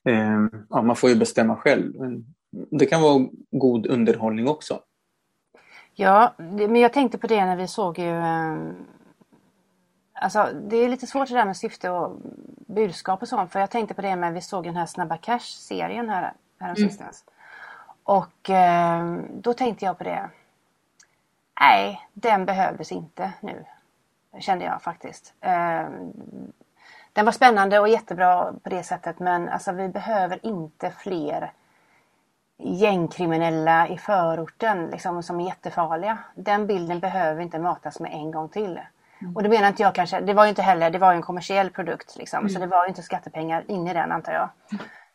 Speaker 2: um, ja, man får ju bestämma själv. Men det kan vara god underhållning också.
Speaker 3: Ja, det, men jag tänkte på det när vi såg ju... Eh, alltså det är lite svårt det där med syfte och budskap och sånt. För jag tänkte på det när vi såg den här Snabba Cash-serien här, häromsistens. Och eh, då tänkte jag på det. Nej, den behövdes inte nu. Kände jag faktiskt. Eh, den var spännande och jättebra på det sättet men alltså vi behöver inte fler gängkriminella i förorten liksom, som är jättefarliga. Den bilden behöver inte matas med en gång till. Och det menar inte jag kanske, det var ju inte heller, det var ju en kommersiell produkt liksom, så det var ju inte skattepengar in i den antar jag.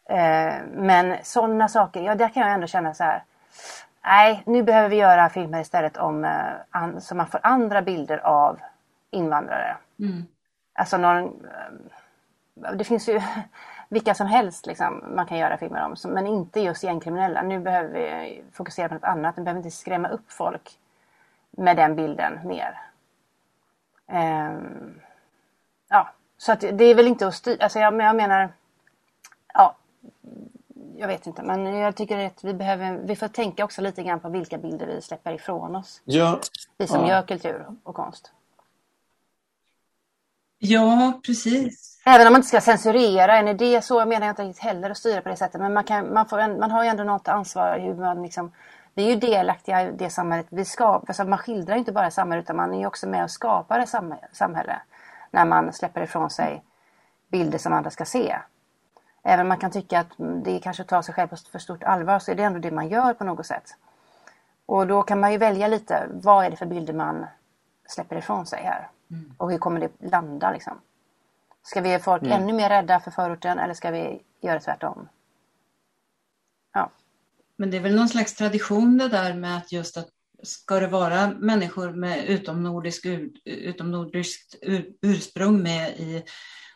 Speaker 3: Eh, men sådana saker, ja där kan jag ändå känna så här. Nej, nu behöver vi göra filmer istället om eh, an, så man får andra bilder av invandrare.
Speaker 1: Mm.
Speaker 3: Alltså någon, eh, det finns ju vilka som helst liksom, man kan göra filmer om. som- Men inte just gängkriminella. Nu behöver vi fokusera på något annat. Nu behöver vi inte skrämma upp folk med den bilden mer. Ehm, ja, så att det är väl inte att styra. Alltså jag, men jag menar, ja, jag vet inte. Men jag tycker att vi behöver, vi får tänka också lite grann på vilka bilder vi släpper ifrån oss.
Speaker 2: Ja,
Speaker 3: Vi som
Speaker 2: Ja.
Speaker 3: gör kultur och konst.
Speaker 1: Ja, precis.
Speaker 3: Även om man inte ska censurera en idé så menar jag inte riktigt heller att styra på det sättet. Men man, kan, man, får en, man har ju ändå något ansvar hur man liksom Vi är ju delaktiga i det samhället vi skapar. Så alltså man skildrar inte bara samhället utan man är ju också med och skapar ett samhälle. När man släpper ifrån sig bilder som andra ska se. Även om man kan tycka att det kanske tar sig själv på för stort allvar så är det ändå det man gör på något sätt. Och då kan man ju välja lite, vad är det för bilder man släpper ifrån sig här? Mm. Och hur kommer det landa liksom? Ska vi göra folk mm. ännu mer rädda för förorten eller ska vi göra tvärtom? Ja.
Speaker 1: Men det är väl någon slags tradition det där med att just att ska det vara människor med utomnordisk, utomnordiskt ursprung med i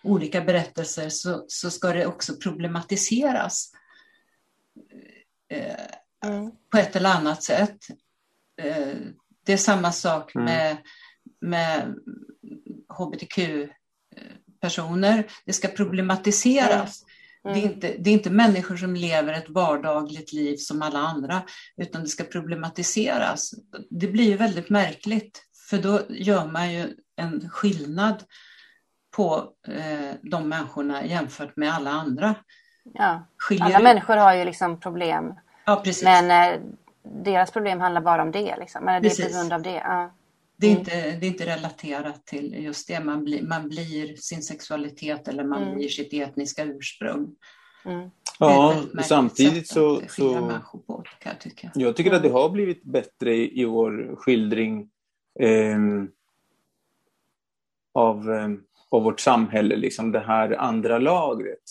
Speaker 1: olika berättelser så, så ska det också problematiseras eh, mm. på ett eller annat sätt. Eh, det är samma sak mm. med, med hbtq-personer. Det ska problematiseras. Mm. Det, är inte, det är inte människor som lever ett vardagligt liv som alla andra, utan det ska problematiseras. Det blir ju väldigt märkligt, för då gör man ju en skillnad på eh, de människorna jämfört med alla andra.
Speaker 3: Ja. Alla människor har ju liksom problem.
Speaker 1: Ja, precis.
Speaker 3: Men eh, deras problem handlar bara om det. Liksom. Men det är på grund av det. Ja.
Speaker 1: Det, är mm. inte, det är inte relaterat till just det. Man blir, man blir sin sexualitet eller man mm. blir sitt etniska ursprung.
Speaker 2: Mm. Ja, samtidigt så... så
Speaker 1: på, kan jag, tycka.
Speaker 2: jag tycker att det har blivit bättre i, i vår skildring eh, av, eh, av vårt samhälle, liksom det här andra lagret.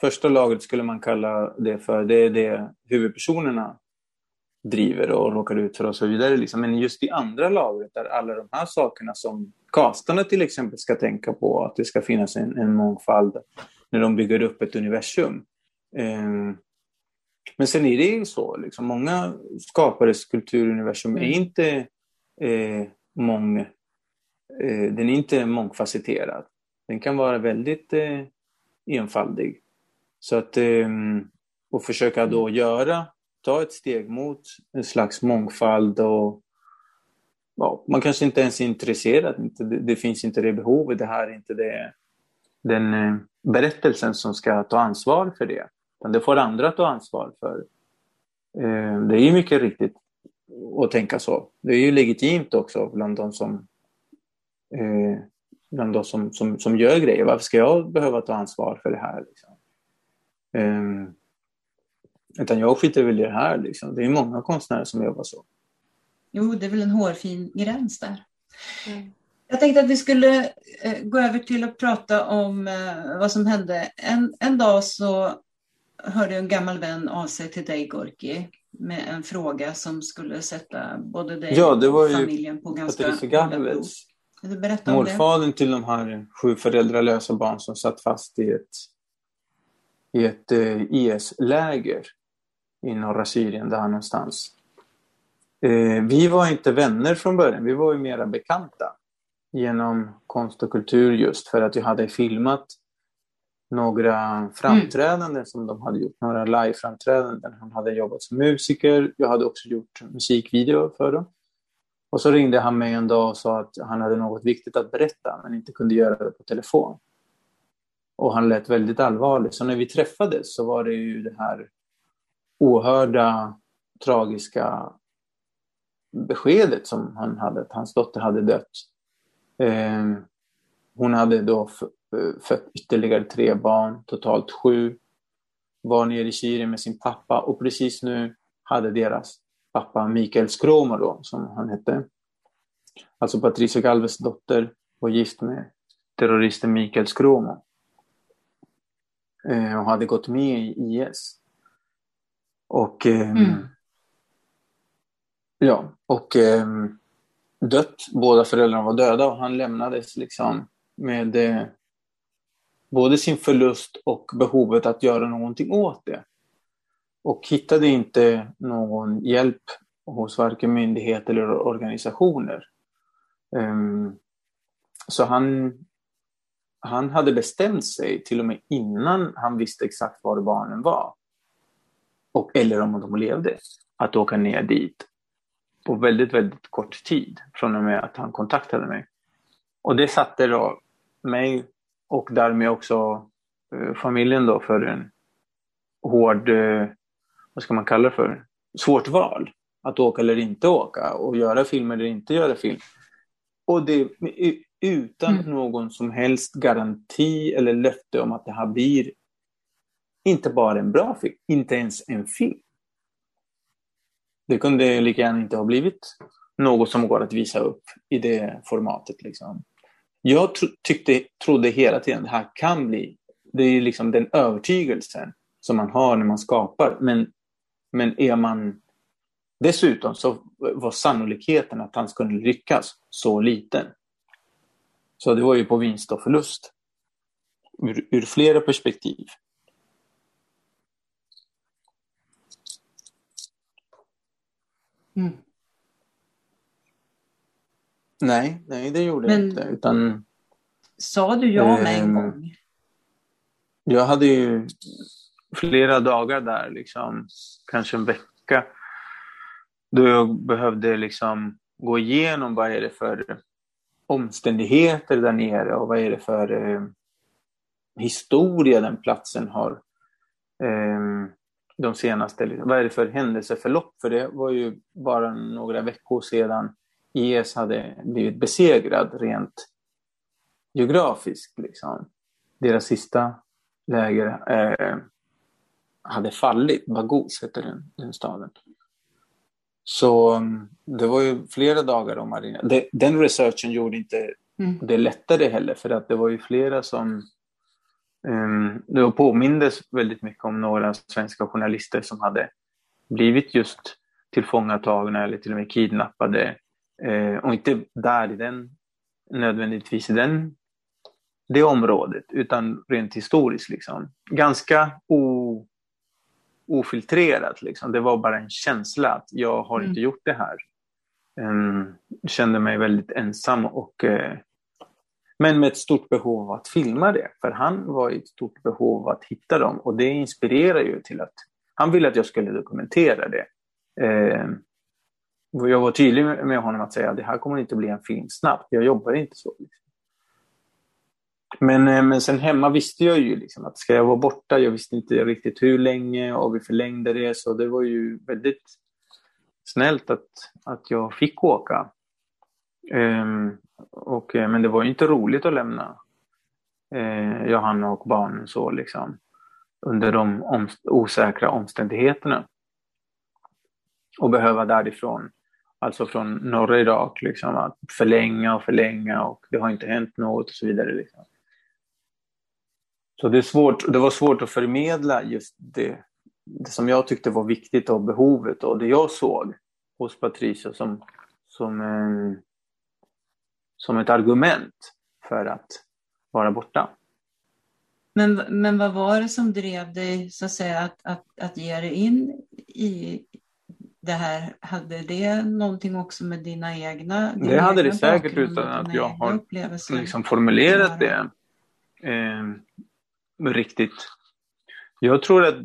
Speaker 2: Första lagret skulle man kalla det för, det är det huvudpersonerna driver och råkar ut för och så vidare. Liksom. Men just i andra lagret, där alla de här sakerna som kastarna till exempel ska tänka på, att det ska finnas en, en mångfald när de bygger upp ett universum. Um, men sen är det ju så, liksom, många skapares kulturuniversum är mm. inte eh, mång, eh, den är inte mångfacetterad. Den kan vara väldigt eh, enfaldig. Så att, eh, och försöka då mm. göra ta ett steg mot en slags mångfald och ja, man kanske inte ens är intresserad. Det, det finns inte det behovet. Det här är inte det, den eh, berättelsen som ska ta ansvar för det. Utan det får andra ta ansvar för. Eh, det är ju mycket riktigt att tänka så. Det är ju legitimt också bland de som, eh, bland de som, som, som gör grejer. Varför ska jag behöva ta ansvar för det här? Liksom? Eh, utan jag skiter väl i det här. Liksom. Det är många konstnärer som jobbar så.
Speaker 1: Jo, det är väl en hårfin gräns där. Mm. Jag tänkte att vi skulle eh, gå över till att prata om eh, vad som hände. En, en dag så hörde en gammal vän av sig till dig, Gorki, med en fråga som skulle sätta både dig
Speaker 2: ja, det var
Speaker 1: och familjen på ganska
Speaker 2: Patricia Garnevets. Morfadern till de här sju föräldralösa barn som satt fast i ett, i ett eh, IS-läger i norra Syrien, där någonstans. Eh, vi var inte vänner från början, vi var ju mera bekanta genom konst och kultur just för att jag hade filmat några framträdanden mm. som de hade gjort, några live-framträdanden. Han hade jobbat som musiker, jag hade också gjort musikvideo för dem. Och så ringde han mig en dag och sa att han hade något viktigt att berätta men inte kunde göra det på telefon. Och han lät väldigt allvarlig. Så när vi träffades så var det ju det här oerhörda tragiska beskedet som han hade, att hans dotter hade dött. Eh, hon hade då eh, fött ytterligare tre barn, totalt sju. Var nere i Syrien med sin pappa och precis nu hade deras pappa Mikael Skråmo då, som han hette. Alltså Patricia Galves dotter var gift med terroristen Mikael Skråmo. Eh, och hade gått med i IS. Och eh, mm. ja, och eh, dött. Båda föräldrarna var döda och han lämnades liksom med eh, både sin förlust och behovet att göra någonting åt det. Och hittade inte någon hjälp hos varken myndigheter eller organisationer. Um, så han, han hade bestämt sig till och med innan han visste exakt var barnen var och, eller om de levde, att åka ner dit på väldigt, väldigt kort tid från och med att han kontaktade mig. Och det satte då mig och därmed också eh, familjen då för en hård, eh, vad ska man kalla det för, svårt val. att åka eller inte åka och göra film eller inte göra film. Och det utan mm. någon som helst garanti eller löfte om att det här blir inte bara en bra film, inte ens en film. Det kunde lika gärna inte ha blivit något som går att visa upp i det formatet. Liksom. Jag tro, tyckte, trodde hela tiden att det här kan bli, det är liksom den övertygelsen som man har när man skapar. Men, men är man dessutom så var sannolikheten att han skulle lyckas så liten. Så det var ju på vinst och förlust. Ur, ur flera perspektiv. Mm. Nej, nej det gjorde Men, jag inte. Utan,
Speaker 1: sa du ja med en eh, gång?
Speaker 2: Jag hade ju flera dagar där, liksom, kanske en vecka, då jag behövde liksom gå igenom vad är det för omständigheter där nere och vad är det för eh, historia den platsen har. Eh, de senaste, vad är det för händelseförlopp? För det var ju bara några veckor sedan IS hade blivit besegrad rent geografiskt. Liksom. Deras sista läger eh, hade fallit. Bagos heter den, den staden. Så mm, det var ju flera dagar om Marina. Det, den researchen gjorde inte mm. det lättare heller för att det var ju flera som um, det påmindes väldigt mycket om några svenska journalister som hade blivit just tillfångatagna eller till och med kidnappade. Uh, och inte där i den, nödvändigtvis i den, det området utan rent historiskt. Liksom. Ganska o, ofiltrerat. Liksom. Det var bara en känsla att jag har mm. inte gjort det här. Um, kände mig väldigt ensam och uh, men med ett stort behov av att filma det. För han var i ett stort behov av att hitta dem och det inspirerar ju till att han ville att jag skulle dokumentera det. Eh, jag var tydlig med honom att säga att det här kommer inte bli en film snabbt. Jag jobbar inte så. Liksom. Men, eh, men sen hemma visste jag ju liksom att ska jag vara borta, jag visste inte riktigt hur länge och vi förlängde det så det var ju väldigt snällt att, att jag fick åka. Um, och, eh, men det var ju inte roligt att lämna eh, Johanna och barnen så liksom under de om, osäkra omständigheterna. Och behöva därifrån, alltså från norra Irak, liksom, att förlänga och förlänga och det har inte hänt något och så vidare. Liksom. Så det, är svårt, det var svårt att förmedla just det, det som jag tyckte var viktigt och behovet och det jag såg hos Patricia som, som, eh, som ett argument för att vara borta.
Speaker 1: Men, men vad var det som drev dig så att, säga, att, att, att ge dig in i det här? Hade det någonting också med dina egna dina
Speaker 2: Det hade det säkert utan att jag har liksom formulerat det. Eh, riktigt. Jag tror att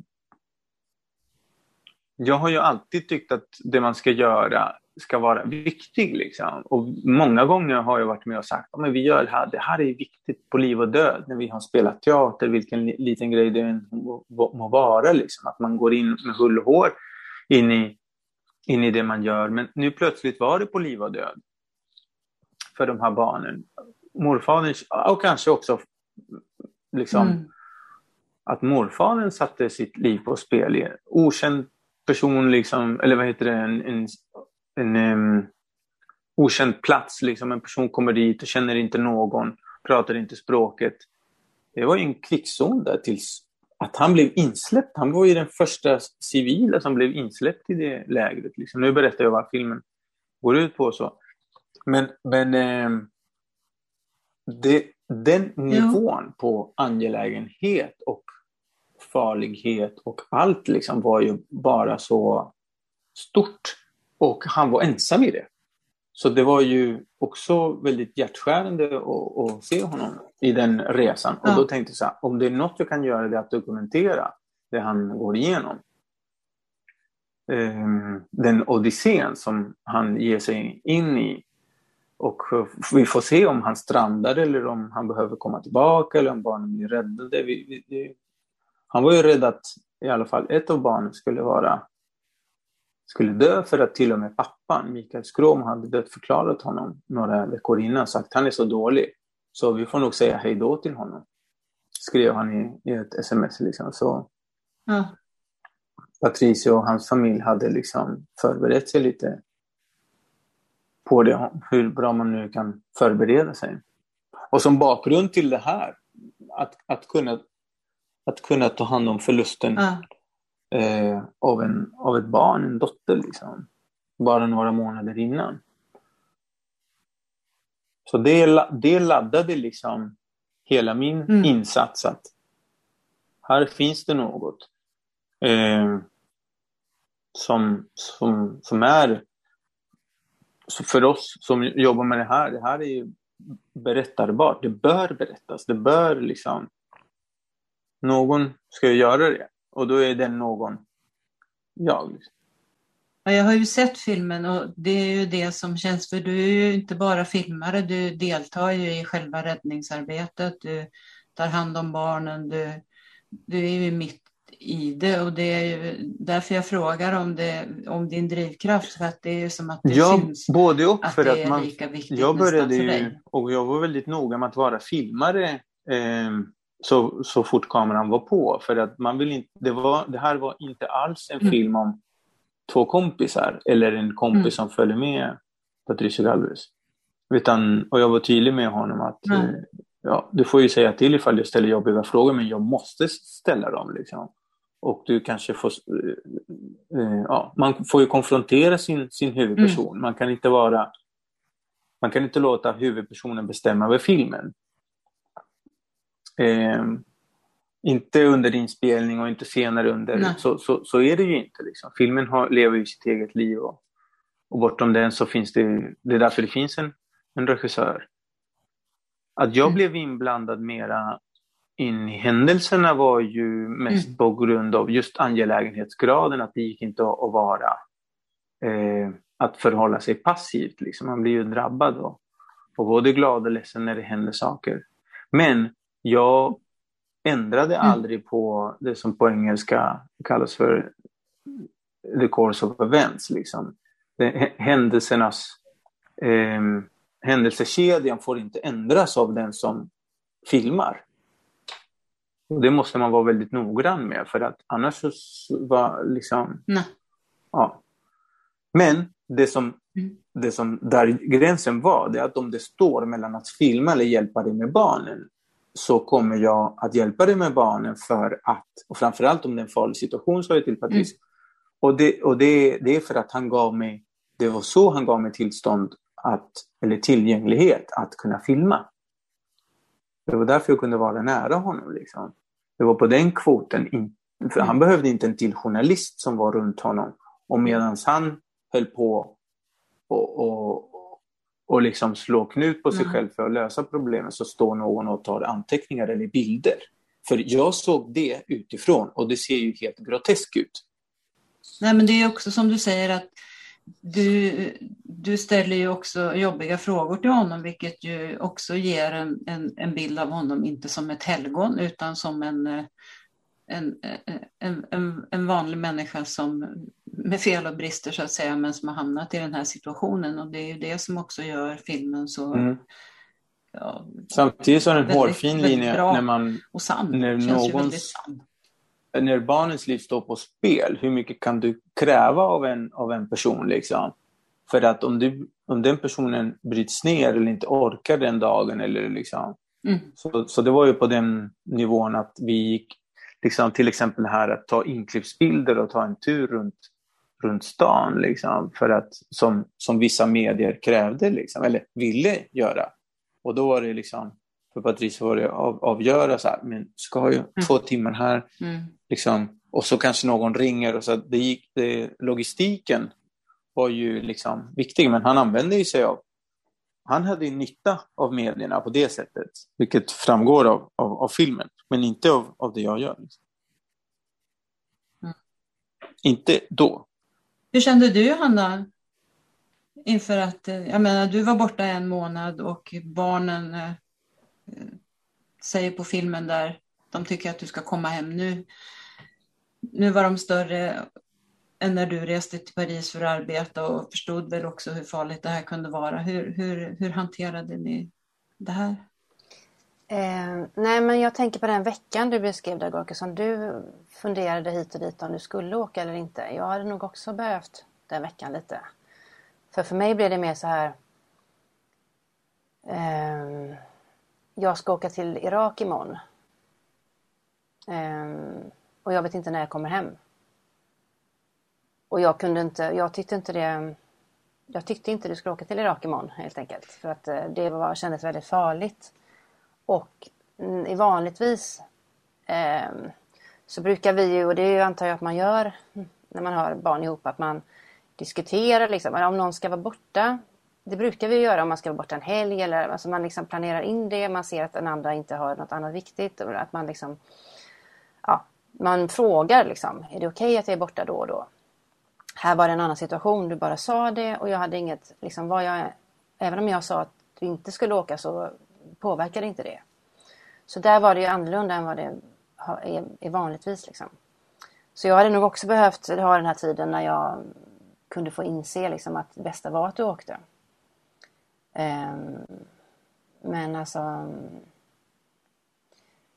Speaker 2: jag har ju alltid tyckt att det man ska göra ska vara viktigt. Liksom. Och många gånger har jag varit med och sagt att vi gör det här, det här är viktigt på liv och död. När vi har spelat teater, vilken liten grej det än må vara. Liksom. Att man går in med hull och hår in i, in i det man gör. Men nu plötsligt var det på liv och död för de här barnen. Morfadern, och kanske också liksom, mm att morfadern satte sitt liv på spel. Okänd person, liksom, eller vad heter det, en, en, en um, okänd plats. Liksom. En person kommer dit och känner inte någon, pratar inte språket. Det var ju en krigszon där tills att han blev insläppt. Han var ju den första civila som blev insläppt i det lägret. Liksom. Nu berättar jag vad filmen går ut på. så. Men, men eh, det, den nivån ja. på angelägenhet och farlighet och allt liksom var ju bara så stort. Och han var ensam i det. Så det var ju också väldigt hjärtskärande att, att se honom i den resan. Och då tänkte jag så här, om det är något jag kan göra det är att dokumentera det han går igenom. Um, den odyssén som han ger sig in i. Och vi får se om han strandar eller om han behöver komma tillbaka eller om barnen blir räddade. Han var ju rädd att i alla fall ett av barnen skulle vara skulle dö för att till och med pappan, Mikael Skråm, hade dödförklarat honom några veckor innan. Sagt han är så dålig så vi får nog säga hej då till honom. Skrev han i, i ett sms. Liksom. Så
Speaker 1: Ja.
Speaker 2: Patricio och hans familj hade liksom förberett sig lite på det, hur bra man nu kan förbereda sig. Och som bakgrund till det här, att, att, kunna, att kunna ta hand om förlusten
Speaker 1: Ja.
Speaker 2: Eh, av, en, av ett barn, en dotter, liksom, bara några månader innan. Så det, det laddade liksom hela min
Speaker 1: Mm.
Speaker 2: insats att här finns det något eh, som, som, som är så för oss som jobbar med det här, det här är ju berättarbart. Det bör berättas. Det bör liksom... Någon ska ju göra det. Och då är den någon jag.
Speaker 1: Ja, jag har ju sett filmen och det är ju det som känns, för du är ju inte bara filmare, du deltar ju i själva räddningsarbetet, du tar hand om barnen, du, du är ju mitt i det och det är ju därför jag frågar om, det, om din drivkraft, för att det är ju som att det
Speaker 2: Ja,
Speaker 1: syns
Speaker 2: både och.
Speaker 1: att
Speaker 2: För
Speaker 1: det
Speaker 2: att
Speaker 1: är
Speaker 2: man,
Speaker 1: lika viktigt
Speaker 2: jag började
Speaker 1: för
Speaker 2: ju,
Speaker 1: dig.
Speaker 2: och jag var väldigt noga med att vara filmare eh, så, så fort kameran var på. För att man vill inte, det, var, det här var inte alls en
Speaker 1: Mm.
Speaker 2: film om två kompisar eller en kompis
Speaker 1: Mm.
Speaker 2: som följer med Patricio Galvez. Utan, och jag var tydlig med honom att
Speaker 1: Mm.
Speaker 2: eh, ja, du får ju säga till ifall jag ställer jobbiga frågor men jag måste ställa dem. Liksom. Och du kanske får... eh, eh, ja, man får ju konfrontera sin, sin huvudperson. Man kan inte vara... Man kan inte låta huvudpersonen bestämma över filmen. Eh, inte under inspelning och inte senare under. Så, så, så är det ju inte. Liksom. Filmen har, lever ju sitt eget liv och, och bortom den så finns det... Det är därför det finns en, en regissör. Att jag
Speaker 1: Mm.
Speaker 2: blev inblandad mera in i händelserna var ju mest
Speaker 1: Mm.
Speaker 2: på grund av just angelägenhetsgraden, att det gick inte att att vara, eh, att förhålla sig passivt. Liksom. Man blir ju drabbad och, och både glad och ledsen när det händer saker. Men jag ändrade
Speaker 1: Mm.
Speaker 2: aldrig på det som på engelska kallas för the course of events. Liksom. Händelsernas eh, händelsekedjan får inte ändras av den som filmar. Och det måste man vara väldigt noggrann med för att annars så så var liksom...
Speaker 1: Nej.
Speaker 2: Ja. Men det som,
Speaker 1: Mm.
Speaker 2: det som där gränsen var, det är att om det står mellan att filma eller hjälpa dig med barnen så kommer jag att hjälpa dig med barnen för att, och framförallt om det är en farlig situation, sa jag till Patrice. Och, det, och det, det är för att han gav mig, det var så han gav mig tillstånd att, eller tillgänglighet att kunna filma. Det var därför jag kunde vara nära honom. Liksom. Det var på den kvoten. För han behövde inte en till journalist som var runt honom. Och medan han höll på och, och, och liksom slå knut på sig
Speaker 1: Nej.
Speaker 2: själv för att lösa problemet så står någon och tar anteckningar eller bilder. För jag såg det utifrån och det ser ju helt groteskt ut.
Speaker 1: Nej, men det är också som du säger att du, du ställer ju också jobbiga frågor till honom, vilket ju också ger en, en, en bild av honom, inte som ett helgon, utan som en, eh, en, eh, en, en, en vanlig människa som med fel och brister så att säga, men som har hamnat i den här situationen. Och det är ju det som också gör filmen så
Speaker 2: Mm.
Speaker 1: ja,
Speaker 2: Samtidigt så är det en
Speaker 1: Väldigt,
Speaker 2: hårfin
Speaker 1: väldigt
Speaker 2: linje när man
Speaker 1: och sann.
Speaker 2: När någons- när barnens liv står på spel, hur mycket kan du kräva av en, av en person? Liksom? För att om, du, om den personen bryts ner eller inte orkar den dagen, eller liksom,
Speaker 1: Mm.
Speaker 2: så, så det var ju på den nivån att vi gick, liksom, till exempel här att ta inklippsbilder och ta en tur runt, runt stan, liksom, för att, som, som vissa medier krävde, liksom, eller ville göra. Och då var det liksom, för Patrice var det av, avgöra så här, men ska jag två timmar här,
Speaker 1: Mm.
Speaker 2: liksom, och så kanske någon ringer. Och så det gick, det, logistiken var ju liksom viktig, men han använde ju sig av... Han hade ju nytta av medierna på det sättet, vilket framgår av, av, av filmen, men inte av, av det jag gör. Liksom.
Speaker 1: Mm.
Speaker 2: Inte då.
Speaker 1: Hur kände du Hanna? Inför att, eh, jag menar du var borta en månad och barnen eh, säger på filmen där, de tycker att du ska komma hem nu. Nu var de större än när du reste till Paris för att arbeta och förstod väl också hur farligt det här kunde vara. Hur, hur, hur hanterade ni det här?
Speaker 3: Eh, nej men jag tänker på den veckan du beskrev där Gorka som du funderade hit och dit om du skulle åka eller inte. Jag hade nog också behövt den veckan lite. För för mig blev det mer så här. Eh, jag ska åka till Irak imorgon. Eh, och jag vet inte när jag kommer hem. Och jag kunde inte, jag tyckte inte det jag tyckte inte du skulle åka till Irak imorgon helt enkelt. För att eh, det var, kändes väldigt farligt. Och mm, vanligtvis eh, så brukar vi ju, och det antar jag att man gör när man har barn ihop, att man diskuterar liksom, om någon ska vara borta. Det brukar vi göra om man ska vara borta en helg eller alltså man liksom planerar in det. Man ser att den andra inte har något annat viktigt. Och att man liksom, ja, man frågar liksom, är det okej okay att jag är borta då och då? Här var det en annan situation, du bara sa det och jag hade inget, liksom vad jag, även om jag sa att du inte skulle åka så påverkade inte det. Så där var det ju annorlunda än vad det är, vanligtvis. Liksom. Så jag hade nog också behövt ha den här tiden när jag kunde få inse liksom, att det bästa var att du åkte. Ehm, men alltså...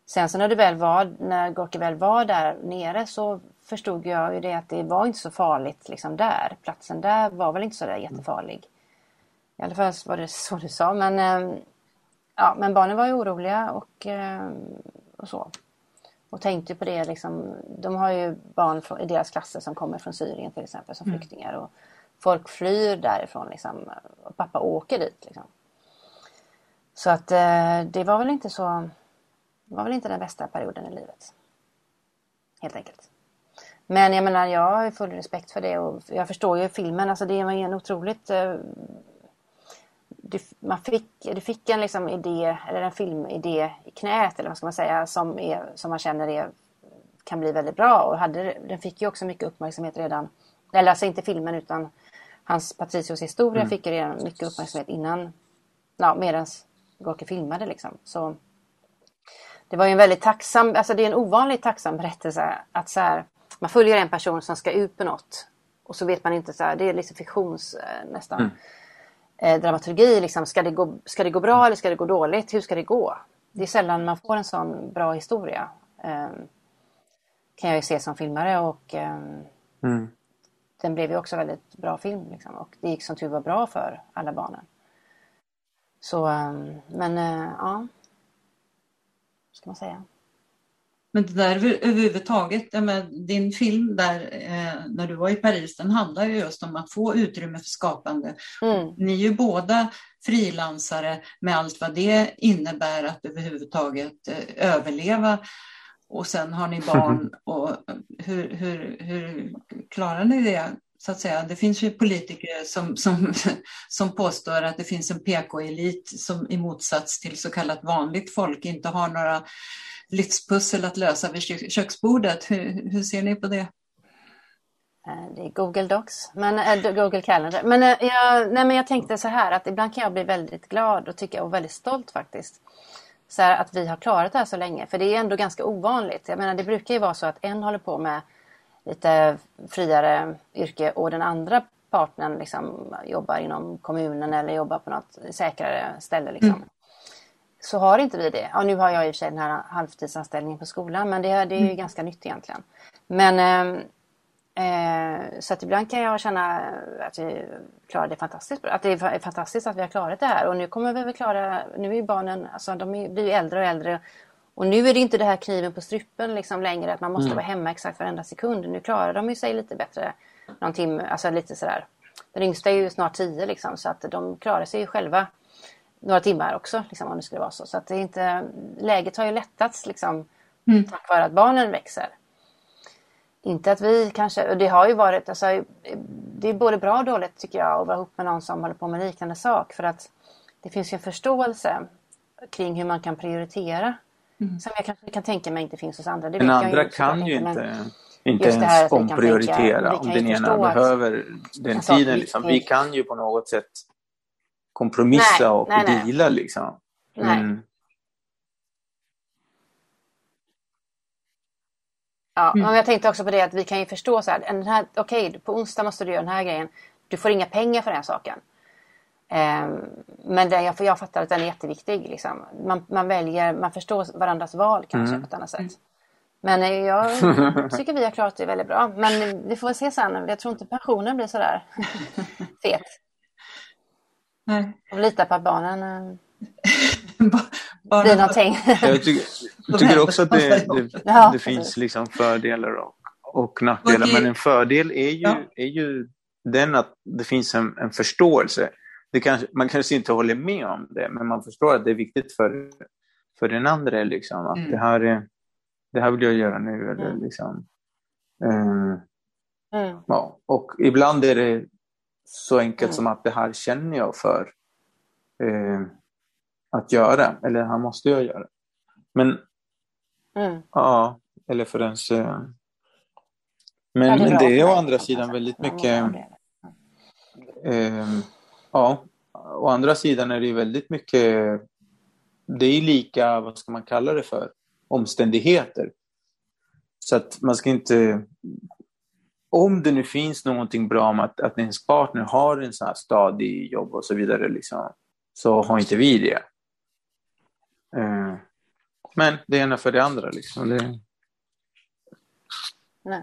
Speaker 3: Sen så när du väl var, när Gorki väl var där nere så förstod jag ju det att det var inte så farligt liksom där. Platsen där var väl inte så där jättefarlig. I alla fall var det så du sa. Men, um, ja, men barnen var ju oroliga och, um, och så. Och tänkte på det liksom. De har ju barn från, i deras klasser som kommer från Syrien till exempel som mm. flyktingar. Och folk flyr därifrån liksom. Och pappa åker dit liksom. Så att eh, det var väl inte så. Det var väl inte den bästa perioden i livet. Helt enkelt. Men jag menar, jag har full respekt för det och jag förstår ju filmen. Alltså det var en otroligt eh, du, man fick, du fick en liksom idé, eller en filmidé i knät eller vad ska man säga, som, är, som man känner är, kan bli väldigt bra. Och hade, den fick ju också mycket uppmärksamhet redan, eller alltså inte filmen utan hans Patricios historia mm. fick ju redan mycket uppmärksamhet innan, ja, medan Gorky filmade liksom. Så det var ju en väldigt tacksam, alltså det är en ovanligt tacksam berättelse att så här, man följer en person som ska ut på något och så vet man inte så här, det är liksom fiktions eh, nästan. Mm eh, dramaturgi. Liksom, ska, det gå, ska det gå bra eller ska det gå dåligt? Hur ska det gå? Det är sällan man får en sån bra historia. Eh, kan jag ju se som filmare och eh, mm. den blev ju också väldigt bra film. Liksom, och det gick som tur var bra för alla barnen. Så, ehm, men eh, ja. Vad ska man säga?
Speaker 1: Men det där överhuvudtaget, med din film där eh, när du var i Paris, den handlar ju just om att få utrymme för skapande. Mm. Ni är ju båda frilansare med allt vad det innebär att överhuvudtaget eh, överleva. Och sen har ni barn. Och hur, hur, hur klarar ni det? Så att säga. Det finns ju politiker som, som, som påstår att det finns en PK-elit som i motsats till så kallat vanligt folk inte har några livspussel att lösa vid köksbordet. Hur, hur ser ni på det?
Speaker 3: Eh, det är Google Docs, men, äh, Google Calendar. Men, äh, jag, nej, men jag tänkte så här att ibland kan jag bli väldigt glad och tycka och väldigt stolt faktiskt. Så här, att vi har klarat det här så länge. För det är ändå ganska ovanligt. Jag menar det brukar ju vara så att en håller på med lite friare yrke och den andra partnern liksom jobbar inom kommunen eller jobbar på något säkrare ställe. Liksom. Mm så har inte vi det. Ja, nu har jag i och för sig den här halvtidsanställningen på skolan men det, det är ju mm. ganska nytt egentligen. Men eh, eh, så att ibland kan jag känna att vi klarar det fantastiskt bra. Att det är fantastiskt att vi har klarat det här och nu kommer vi väl klara, nu är barnen, alltså de blir ju äldre och äldre och nu är det inte det här kniven på strupen liksom längre att man måste mm. vara hemma exakt varenda sekund. Nu klarar de ju sig lite bättre någon timme, alltså lite sådär. Den yngsta är ju snart tio liksom så att de klarar sig ju själva några timmar också, liksom, om det skulle vara så. Så att det är inte, läget har ju lättats liksom, mm. tack vare att barnen växer. Inte att vi kanske, och det har ju varit, alltså, det är både bra och dåligt tycker jag att vara ihop med någon som håller på med liknande sak. För att det finns ju en förståelse kring hur man kan prioritera. Mm. Som jag kanske kan tänka mig inte finns hos andra. Det
Speaker 2: den andra ju kan ju inte, inte ens omprioritera om den ena behöver den tiden. Liksom. Vi kan ju på något sätt kompromissa nej, och nej, deala liksom.
Speaker 3: Mm. Ja,
Speaker 1: Mm.
Speaker 3: men jag tänkte också på det att vi kan ju förstå så här, den här okej, på onsdag måste du göra den här grejen. Du får inga pengar för den här saken. Ehm, men den, jag, jag fattar att den är jätteviktig. Liksom. Man, man väljer, man förstår varandras val kanske
Speaker 2: Mm.
Speaker 3: på ett annat sätt. Men eh, jag tycker vi har klarat det väldigt bra. Men vi får väl se sen. Jag tror inte pensionen blir sådär fet.
Speaker 1: Nej.
Speaker 3: Och lita på att barnen eh, blir någonting.
Speaker 2: Jag tycker, jag tycker också att det, det,
Speaker 3: Ja,
Speaker 2: det finns liksom fördelar och, och nackdelar. Men en fördel är ju,
Speaker 1: Ja.
Speaker 2: är ju den att det finns en, en förståelse. Det kanske, man kanske inte håller med om det, men man förstår att det är viktigt för, för den andra. Liksom, att
Speaker 1: Mm.
Speaker 2: det, här är, det här vill jag göra nu. Eller,
Speaker 3: Mm.
Speaker 2: liksom, eh,
Speaker 3: Mm.
Speaker 2: ja. Och ibland är det så enkelt som att det här känner jag för eh, att göra. Eller det här måste jag göra. Men
Speaker 3: Mm.
Speaker 2: Ja, eller för ens... eh,
Speaker 3: Ja,
Speaker 2: Men
Speaker 3: är
Speaker 2: det är å andra sidan väldigt mycket...
Speaker 3: det.
Speaker 2: Eh, ja, å andra sidan är det ju väldigt mycket... Det är lika, vad ska man kalla det för, omständigheter. Så att man ska inte... Om det nu finns någonting bra om att, att ens partner har en sån här stadig jobb och så vidare, liksom, så har inte vi det. Eh, men det ena för det andra. Liksom. Det,
Speaker 3: Nej.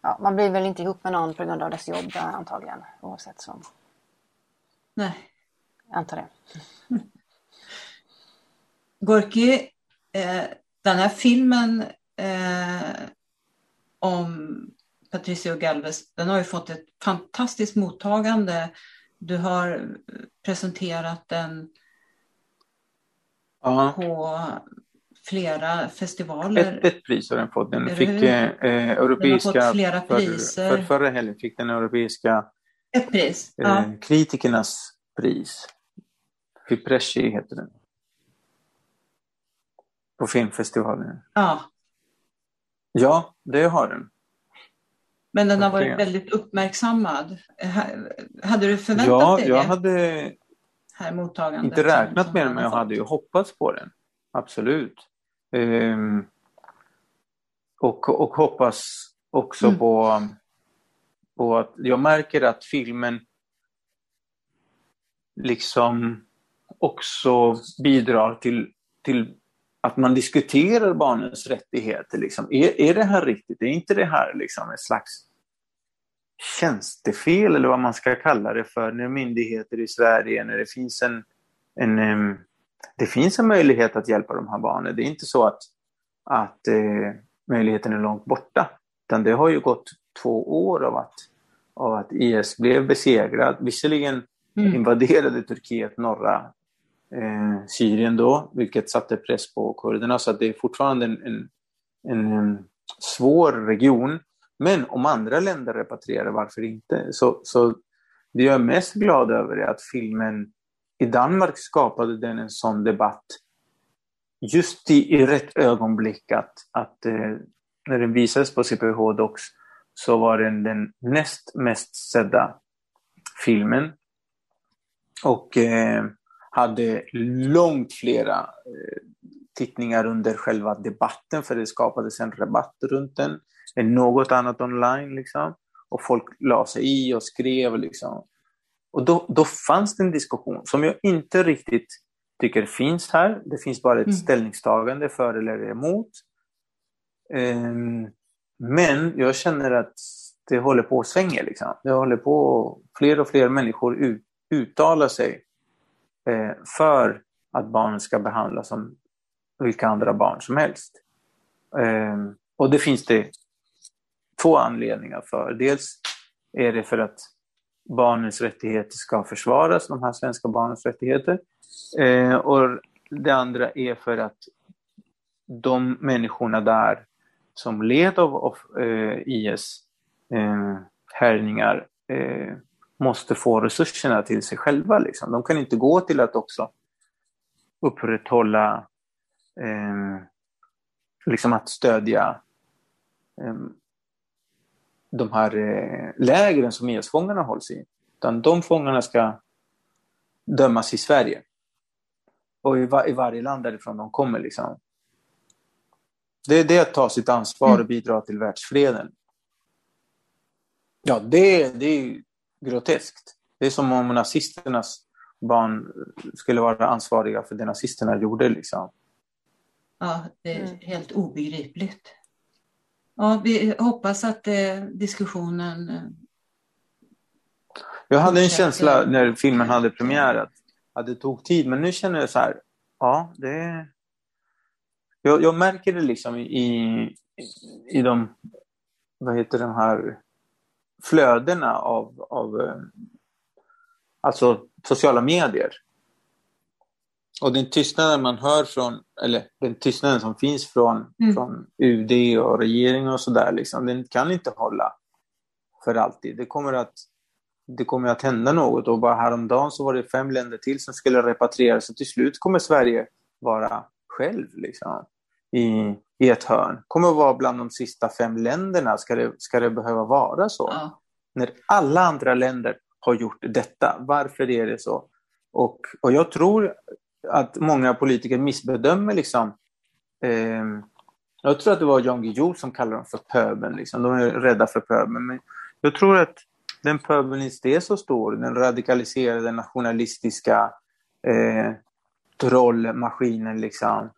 Speaker 3: Ja, man blir väl inte ihop med någon på grund av dess jobb antagligen. Oavsett som.
Speaker 1: Nej.
Speaker 3: Jag antar det.
Speaker 1: Gorky, eh, den här filmen eh, om Patricio Galvez, den har ju fått ett fantastiskt mottagande. Du har presenterat den
Speaker 2: ja.
Speaker 1: på flera
Speaker 2: Ett,
Speaker 1: festivaler.
Speaker 2: ett pris har den fått. Den fick eh, eh, europeiska...
Speaker 1: Den har fått flera
Speaker 2: för,
Speaker 1: priser.
Speaker 2: för förra helgen fick den europeiska
Speaker 1: Ett pris.
Speaker 2: eh,
Speaker 1: Ja.
Speaker 2: kritikernas pris. Fipresci heter den. På filmfestivalen.
Speaker 1: ja.
Speaker 2: Ja, det har den.
Speaker 1: Men den har varit väldigt uppmärksammad. Hade du förväntat
Speaker 2: Ja,
Speaker 1: dig
Speaker 2: jag
Speaker 1: det
Speaker 2: hade
Speaker 1: här mottagandet?
Speaker 2: inte räknat med
Speaker 1: den
Speaker 2: men jag hade ju hoppats på den. Absolut. Ehm, och, och hoppas också
Speaker 1: Mm.
Speaker 2: på, på att jag märker att filmen liksom också bidrar till, till att man diskuterar barnens rättigheter. Liksom. Är, är det här riktigt? Är inte det här liksom ett slags tjänstefel eller vad man ska kalla det för när myndigheter i Sverige, när det finns en, en em, det finns en möjlighet att hjälpa de här barnen. Det är inte så att, att eh, möjligheten är långt borta. Utan det har ju gått två år av att, av att IS blev besegrad. Visserligen
Speaker 1: Mm.
Speaker 2: invaderade Turkiet norra eh, Syrien då, vilket satte press på kurderna. Så att det är fortfarande en, en, en, svår region. Men om andra länder repatrierar, varför inte? Så, så det jag är mest glad över är att filmen i Danmark skapade den en sån debatt just i, i rätt ögonblick att, att eh, när den visades på CPH Docs så var den den näst mest sedda filmen och eh, hade långt flera eh, tittningar under själva debatten för det skapades en rabatt runt den än något annat online. Liksom. Och folk la sig i och skrev. Liksom. Och då, då fanns det en diskussion som jag inte riktigt tycker finns här. Det finns bara ett
Speaker 1: Mm.
Speaker 2: ställningstagande för eller emot. Ehm, men jag känner att det håller på att svänga. Liksom. Det håller på fler och fler människor ut, uttalar sig Eh, för att barnen ska behandlas som vilka andra barn som helst. Ehm, och det finns det två anledningar för. Dels är det för att barnens rättigheter ska försvaras, de här svenska barnens rättigheter. Eh, och det andra är för att de människorna där som led av, av eh, IS eh, härjningar eh, måste få resurserna till sig själva. Liksom. De kan inte gå till att också upprätthålla, eh, liksom att stödja eh, de här eh, lägren som IS-fångarna hålls i. Utan de fångarna ska dömas i Sverige. och i, va, i varje land därifrån de kommer. Liksom. Det är det att ta sitt ansvar och bidra till världsfreden. Ja, det, det är groteskt. Det är som om nazisternas barn skulle vara ansvariga för det nazisterna gjorde. Liksom.
Speaker 1: Ja, det är
Speaker 3: Mm.
Speaker 1: helt obegripligt. Ja, vi hoppas att eh, diskussionen... eh,
Speaker 2: Jag hade en känsla när filmen hade premiär att, att det tog tid, men nu känner jag så här, ja, det... Jag, jag märker det liksom i, i de, vad heter de här flödena av, av eh, alltså sociala medier. Och den tystnaden man hör från, eller den tystnaden som finns från,
Speaker 1: Mm.
Speaker 2: från UD och regering och sådär, liksom, den kan inte hålla för alltid. Det kommer att det kommer att hända något och bara häromdagen så var det fem länder till som skulle repatrieras och till slut kommer Sverige vara själv liksom, i, i ett hörn. Kommer att vara bland de sista fem länderna. Ska det, ska det behöva vara så?
Speaker 1: Ja,
Speaker 2: När alla andra länder har gjort detta, varför är det så? Och, och jag tror att många politiker missbedömer liksom, ehm, jag tror att det var Jan Guillou som kallade dem för pöbeln. Liksom. De är rädda för pöbeln. Men jag tror att den pöbeln inte är så stor. Den radikaliserade nationalistiska eh, trollmaskinen liksom, eh,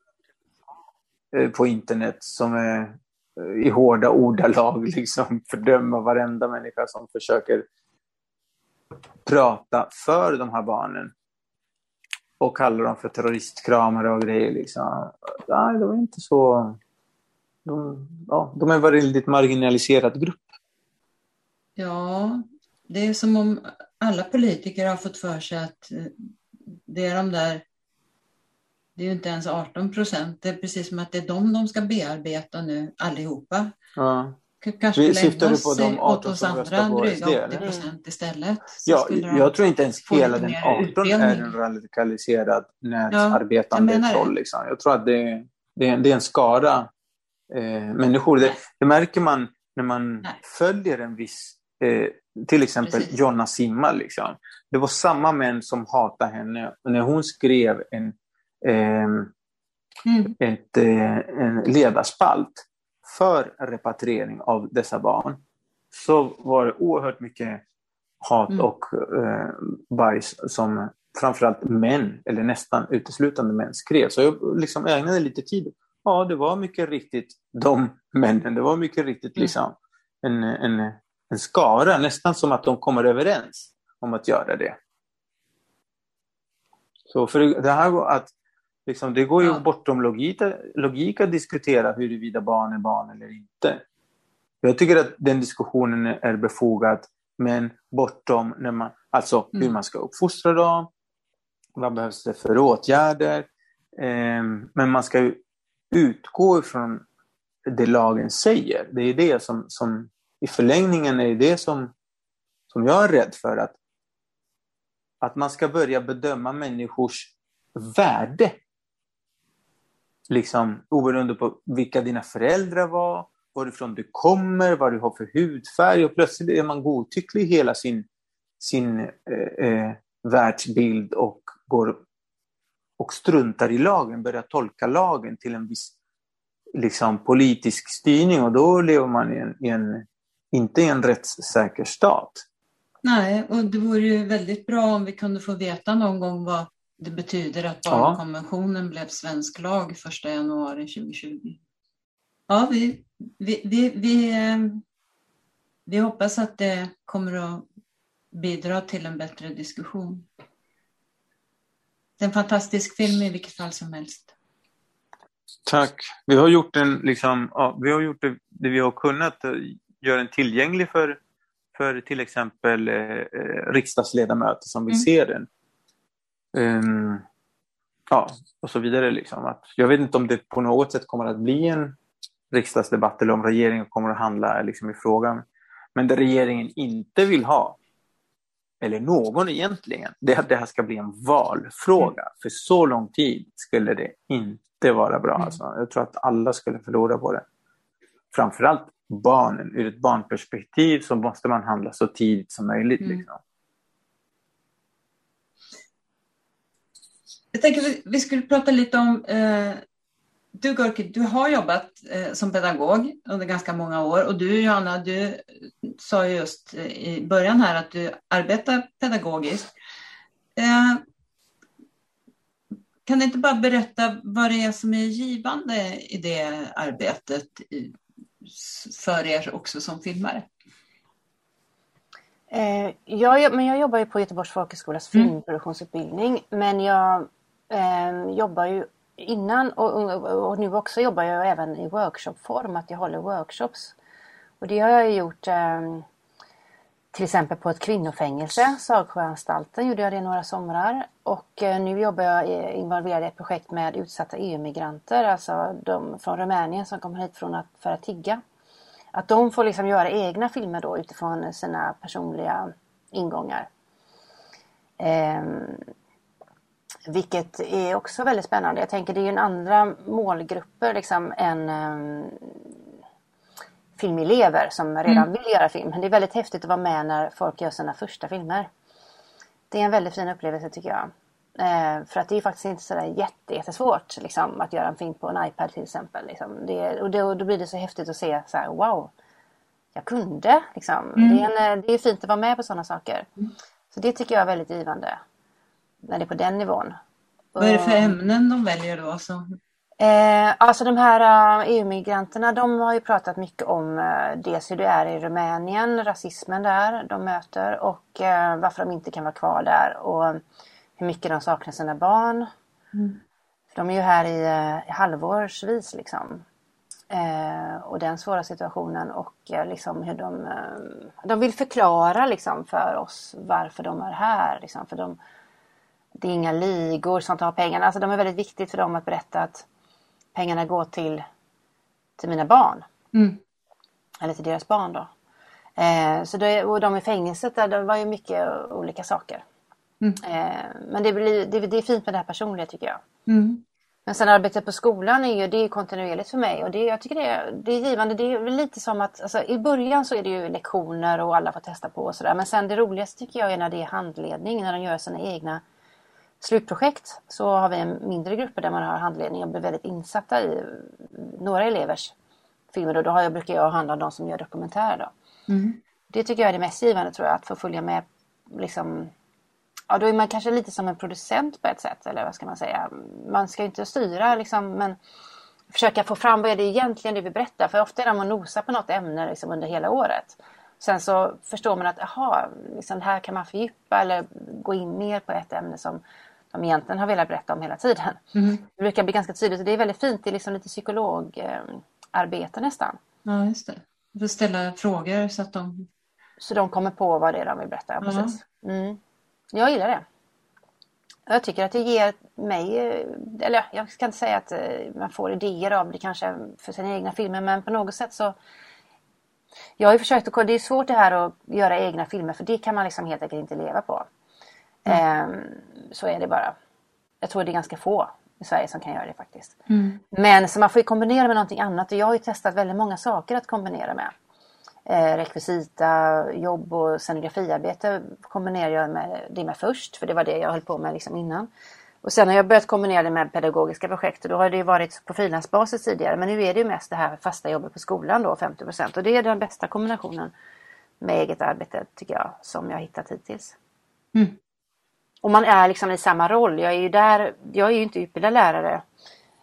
Speaker 2: Eh, på internet som är eh, i hårda ordalag liksom, fördömer varenda människa som försöker prata för de här barnen och kallar dem för terroristkramare och grejer. Liksom. Nej, det var inte så... De, ja, de är en väldigt marginaliserad grupp.
Speaker 1: ja, det är som om alla politiker har fått för sig att eh, det är de där... Det är ju inte ens 18 procent. Det är precis som att det är dem de ska bearbeta nu, allihopa.
Speaker 2: Ja.
Speaker 1: Kanske
Speaker 2: Vi- syftar du på de
Speaker 1: åt
Speaker 2: 18
Speaker 1: oss
Speaker 2: som röstar på SD,
Speaker 1: dryga
Speaker 2: eller?
Speaker 1: 80 procent istället.
Speaker 2: Ja, jag tror inte ens hela den
Speaker 1: mer
Speaker 2: 18
Speaker 1: utbildning.
Speaker 2: är en radikaliserad nätarbetande
Speaker 1: det.
Speaker 2: troll. Liksom. Jag tror att det, det, är, det är en skara eh, människor. Det, det märker man när man
Speaker 1: Nej.
Speaker 2: följer en viss, eh, till exempel
Speaker 1: Precis.
Speaker 2: Jonna Simma. Liksom. Det var samma män som hatade henne när hon skrev en. Ett, eh, en ledarspalt för repatriering av dessa barn så var det oerhört mycket hat
Speaker 1: Mm.
Speaker 2: och eh, bajs som framförallt män, eller nästan uteslutande män, skrev. Så jag liksom ägnade lite tid. Ja, det var mycket riktigt de männen. Det var mycket riktigt
Speaker 1: Mm.
Speaker 2: liksom en, en, en skara, nästan som att de kommer överens om att göra det. Så för det här att liksom, det går ju
Speaker 1: Ja.
Speaker 2: bortom logik, logik att diskutera huruvida barn är barn eller inte. Jag tycker att den diskussionen är befogad, men bortom när man, alltså hur
Speaker 1: Mm.
Speaker 2: man ska uppfostra dem, vad behövs det för åtgärder, Ehm, men man ska utgå ifrån det lagen säger. Det är det som, som i förlängningen är det som, som jag är rädd för, att, att man ska börja bedöma människors värde. Liksom oberoende på vilka dina föräldrar var, varifrån du kommer, vad du har för hudfärg och plötsligt är man godtycklig i hela sin, sin eh, eh, världsbild och går och struntar i lagen, börjar tolka lagen till en viss liksom, politisk styrning och då lever man i en, i en, inte i en rättssäker stat.
Speaker 1: Nej, och det vore ju väldigt bra om vi kunde få veta någon gång vad det betyder att
Speaker 2: Ja.
Speaker 1: barnkonventionen blev svensk lag 1 januari 2020. Ja, vi, vi, vi, vi, eh, vi hoppas att det kommer att bidra till en bättre diskussion. Det är en fantastisk film i vilket fall som helst.
Speaker 2: Tack. Vi har gjort, en, liksom, ja, vi har gjort det, det vi har kunnat, eh, göra den tillgänglig för, för till exempel eh, eh, riksdagsledamöter som vill
Speaker 1: Mm.
Speaker 2: se den. Ehm, ja, och så vidare. Liksom. Att, jag vet inte om det på något sätt kommer att bli en riksdagsdebatt eller om regeringen kommer att handla liksom, i frågan. Men det regeringen inte vill ha, eller någon egentligen, det är att det här ska bli en valfråga. För så lång tid skulle det inte vara bra.
Speaker 1: Mm.
Speaker 2: Alltså. Jag tror att alla skulle förlora på det. Framförallt barnen. Ur ett barnperspektiv så måste man handla så tidigt som möjligt.
Speaker 1: Mm.
Speaker 2: Liksom.
Speaker 1: Jag tänker vi, vi skulle prata lite om eh, du Gorki, du har jobbat eh, som pedagog under ganska många år och du Johanna, du sa just eh, i början här att du arbetar pedagogiskt. Eh, kan du inte bara berätta vad det är som är givande i det arbetet för er också som filmare?
Speaker 3: Eh, jag, men jag jobbar ju på Göteborgs folkhögskolas
Speaker 1: Mm.
Speaker 3: filmproduktionsutbildning men jag eh, jobbar ju innan och, och, nu också jobbar jag även i workshopform, att jag håller workshops. Och det har jag gjort eh, till exempel på ett kvinnofängelse, Sagsjöanstalten gjorde jag det några somrar. Och eh, nu jobbar jag eh, involverad i ett projekt med utsatta EU-migranter, alltså de från Rumänien som kommer hit från att, för att tigga. Att de får liksom göra egna filmer då utifrån sina personliga ingångar. Eh, vilket är också väldigt spännande. Jag tänker det är ju en andra målgrupper liksom än ehm, filmelever som redan vill göra film. Men det är väldigt häftigt att vara med när folk gör sina första filmer. Det är en väldigt fin upplevelse tycker jag. Eh, för att det är faktiskt inte sådär jätte, jättesvårt liksom, att göra en film på en iPad till exempel. Liksom. Det, och då, då blir det så häftigt att se så här, wow, jag kunde. Liksom. Det, är en, eh, det är fint att vara med på sådana saker. Så det tycker jag är väldigt givande. När det är på den nivån.
Speaker 1: Vad är det för ämnen de väljer då? Så,
Speaker 3: Eh, alltså de här eh, EU-migranterna de har ju pratat mycket om eh, dels hur det är i Rumänien, rasismen där de möter och eh, varför de inte kan vara kvar där och hur mycket de saknar sina barn. För de är ju här i, eh, i halvårsvis liksom. Eh, och den svåra situationen och eh, liksom hur de, de vill förklara liksom för oss varför de är här. Liksom, för de, det är inga ligor som tar pengarna. Alltså de är väldigt viktigt för dem att berätta att pengarna går till, till mina barn.
Speaker 1: Mm.
Speaker 3: Eller till deras barn då. Eh, så det, och de i fängelset där, det var ju mycket olika saker.
Speaker 1: Mm.
Speaker 3: Eh, men det, blir, det, det är fint med det här personliga tycker jag.
Speaker 1: Mm.
Speaker 3: Men sen arbetet på skolan är ju det är kontinuerligt för mig och det, jag tycker det är, det är givande. Det är lite som att alltså, i början så är det ju lektioner och alla får testa på och sådär. Men sen det roligaste tycker jag är när det är handledning, när de gör sina egna slutprojekt. Så har vi en mindre grupper där man har handledning och blir väldigt insatta i några elevers filmer. Och då har jag, brukar jag handla om de som gör dokumentärer. Då.
Speaker 1: Mm.
Speaker 3: Det tycker jag är det mest givande tror jag, att få följa med liksom Ja, då är man kanske lite som en producent på ett sätt, eller vad ska man säga. Man ska inte styra liksom, men försöka få fram vad är det egentligen du vill berätta. För ofta är det man nosar på något ämne liksom, under hela året. Sen så förstår man att aha, liksom, här kan man fördjupa eller gå in mer på ett ämne som de egentligen har velat berätta om hela tiden.
Speaker 1: Mm.
Speaker 3: Det brukar bli ganska tydligt och det är väldigt fint. Det är liksom lite psykologarbete nästan.
Speaker 1: Ja, just det. Du får ställa frågor så att de...
Speaker 3: Så de kommer på vad det är de vill berätta. Ja, precis. Mm. Jag gillar det. Jag tycker att det ger mig, eller jag ska inte säga att eh, man får idéer av det kanske för sina egna filmer men på något sätt så Jag har ju försökt att, det är svårt det här att göra egna filmer för det kan man liksom helt enkelt inte leva på. Ehm, så är det bara. Jag tror det är ganska få i Sverige som kan göra det faktiskt.
Speaker 1: Mm.
Speaker 3: Men så man får ju kombinera med någonting annat och jag har ju testat väldigt många saker att kombinera med. Eh, rekvisita, jobb och scenografiarbete kombinerar jag med det med först för det var det jag höll på med liksom innan. Och sen har jag börjat kombinera det med pedagogiska projekt och då har det varit på frilansbasis tidigare men nu är det ju mest det här fasta jobbet på skolan då 50% och det är den bästa kombinationen med eget arbete tycker jag som jag har hittat hittills.
Speaker 1: Mm.
Speaker 3: Och man är liksom i samma roll. Jag är ju där, jag är ju inte utbildad lärare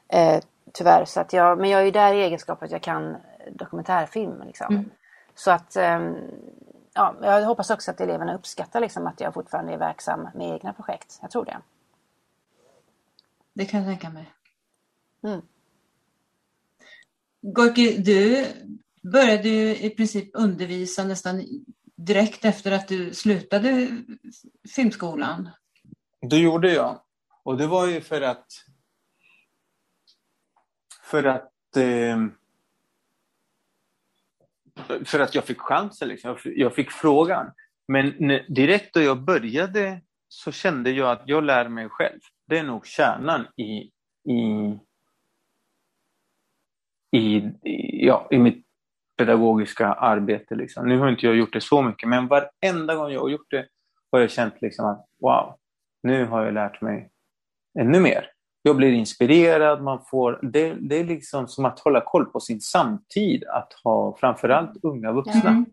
Speaker 3: eh, tyvärr. Så att jag, men jag är ju där i egenskap att jag kan dokumentärfilm. Liksom.
Speaker 1: Mm.
Speaker 3: Så att ehm, ja, jag hoppas också att eleverna uppskattar liksom, att jag fortfarande är verksam med egna projekt. Jag tror det.
Speaker 1: Det kan jag tänka mig.
Speaker 3: Mm.
Speaker 1: Gorki, du började ju i princip undervisa nästan direkt efter att du slutade filmskolan.
Speaker 2: Det gjorde jag. Och det var ju för att... För att... Eh, för att jag fick chansen. Liksom. Jag fick- Jag fick frågan. Men när, direkt då jag började så kände jag att jag lär mig själv. Det är nog kärnan i, i, i, i, ja, i mitt pedagogiska arbete. Liksom. Nu har inte jag gjort det så mycket, men varenda gång jag har gjort det har jag känt liksom att wow, nu har jag lärt mig ännu mer. Jag blir inspirerad, man får, det, det är liksom som att hålla koll på sin samtid, att ha framförallt unga vuxna.
Speaker 1: Mm.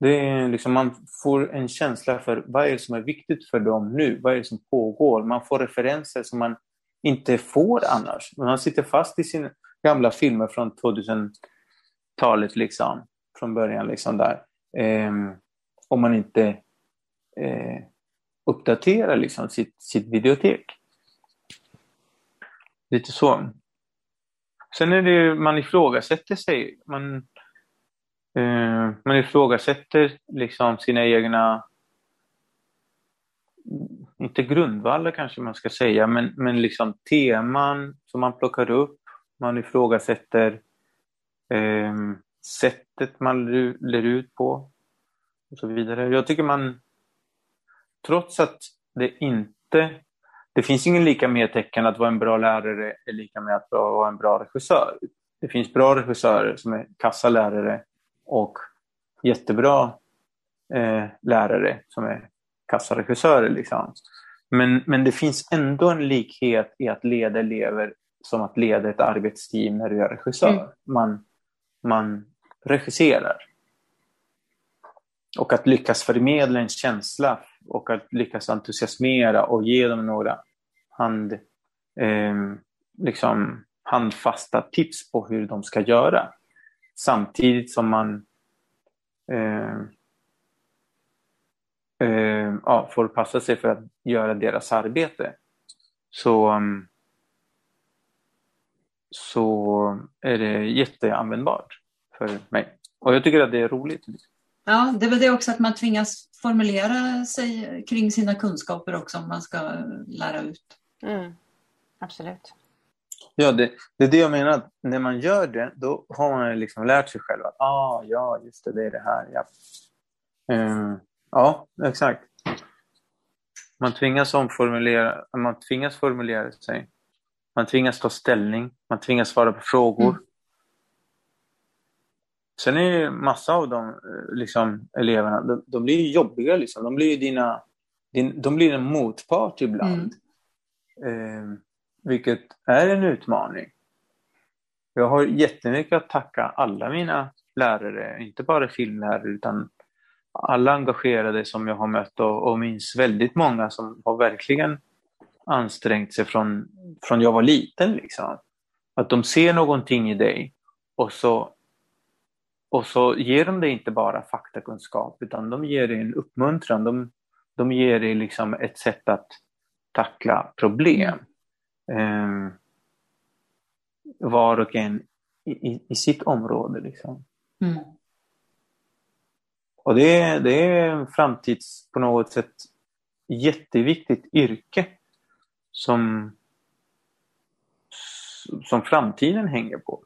Speaker 2: Det är liksom, man får en känsla för vad är det som är viktigt för dem nu, vad är det som pågår. Man får referenser som man inte får annars. Man sitter fast i sina gamla filmer från 2000-talet, liksom, från början. Liksom där. Eh, om man inte eh, uppdatera liksom, sitt, sitt videotek. Lite så. Sen är det ju, man ifrågasätter sig. Man, eh, man ifrågasätter liksom sina egna inte grundvallar kanske man ska säga, men, men liksom teman som man plockar upp. Man ifrågasätter eh, sättet man lär ut på och så vidare. Jag tycker man, trots att det inte, det finns ingen lika med tecken att vara en bra lärare är lika med att vara en bra regissör. Det finns bra regissörer som är kassa lärare och jättebra eh, lärare som är kassaregissörer. Liksom. Men, men det finns ändå en likhet i att leda elever som att leda ett arbetsteam när du är regissör. Mm. Man, man regisserar. Och att lyckas förmedla en känsla och att lyckas entusiasmera och ge dem några hand, eh, liksom handfasta tips på hur de ska göra. Samtidigt som man eh, eh, ja, får passa sig för att göra deras arbete. Så, ehm, så är det jätteanvändbart för mig. Och jag tycker att det är roligt.
Speaker 1: Ja, det är väl det också att man tvingas formulera sig kring sina kunskaper också om man ska lära ut.
Speaker 3: Mm. Absolut.
Speaker 2: Ja, det, det är det jag menar. När man gör det, då har man liksom lärt sig själv att ah, ja, just det, det är det här. Ja. Um, Ja, exakt. Man tvingas omformulera, man tvingas formulera sig. Man tvingas ta ställning, man tvingas svara på frågor. Mm. Sen är det massa av de eh, liksom, eleverna, de, de blir jobbiga. Liksom. De blir dina, din, de blir en motpart ibland. Mm. Eh, vilket är en utmaning. Jag har jättemycket att tacka alla mina lärare, inte bara filmlärare utan alla engagerade som jag har mött och, och minns väldigt många som har verkligen ansträngt sig från, från jag var liten. Liksom. Att de ser någonting i dig och så, och så ger de dig inte bara faktakunskap utan de ger dig en uppmuntran. De, de ger dig liksom ett sätt att tackla problem. Eh, var och en i, i, i sitt område. Liksom. Mm. Och det är, det är en framtids, på något sätt, jätteviktigt yrke som, som framtiden hänger på.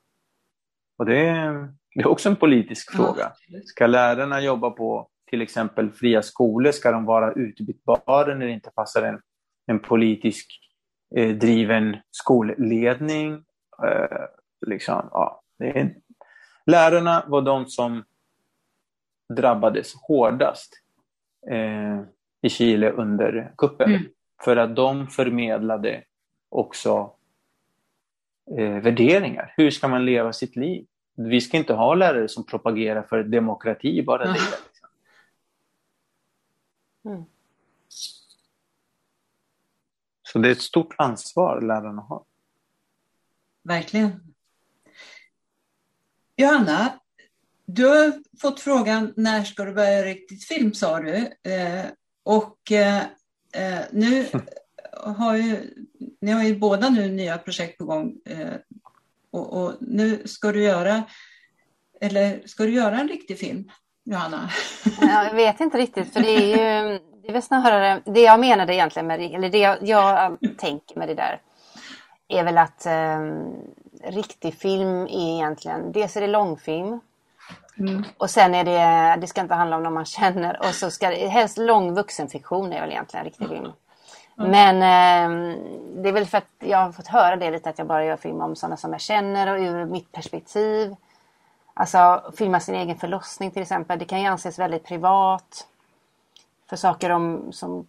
Speaker 2: Och det är, det är också en politisk fråga. Ska lärarna jobba på till exempel fria skolor? Ska de vara utbytbara när det inte passar en, en politisk eh, driven skolledning? Eh, liksom, ja, är, lärarna var de som drabbades hårdast eh, i Chile under kuppen. Mm. För att de förmedlade också eh, värderingar. Hur ska man leva sitt liv? Vi ska inte ha lärare som propagerar för demokrati, bara det. Liksom. Mm. Så det är ett stort ansvar lärarna har.
Speaker 1: Verkligen. Johanna, du har fått frågan när ska du börja riktigt film sa du. Eh, och eh, eh, nu har ju, ni har ju båda nu nya projekt på gång. Eh, och, och, nu ska du göra, eller ska du göra en riktig film, Johanna?
Speaker 3: Jag vet inte riktigt, för det är ju det är väl snarare, det jag menade egentligen med eller det jag, jag tänker med det där är väl att eh, riktig film är egentligen, dels är det långfilm Mm. Och sen är det, det ska inte handla om någon man känner och så ska det, helst lång vuxenfiktion är väl egentligen riktig film. Mm. Men eh, det är väl för att jag har fått höra det lite att jag bara gör film om sådana som jag känner och ur mitt perspektiv. Alltså filma sin egen förlossning till exempel. Det kan ju anses väldigt privat. För saker om, som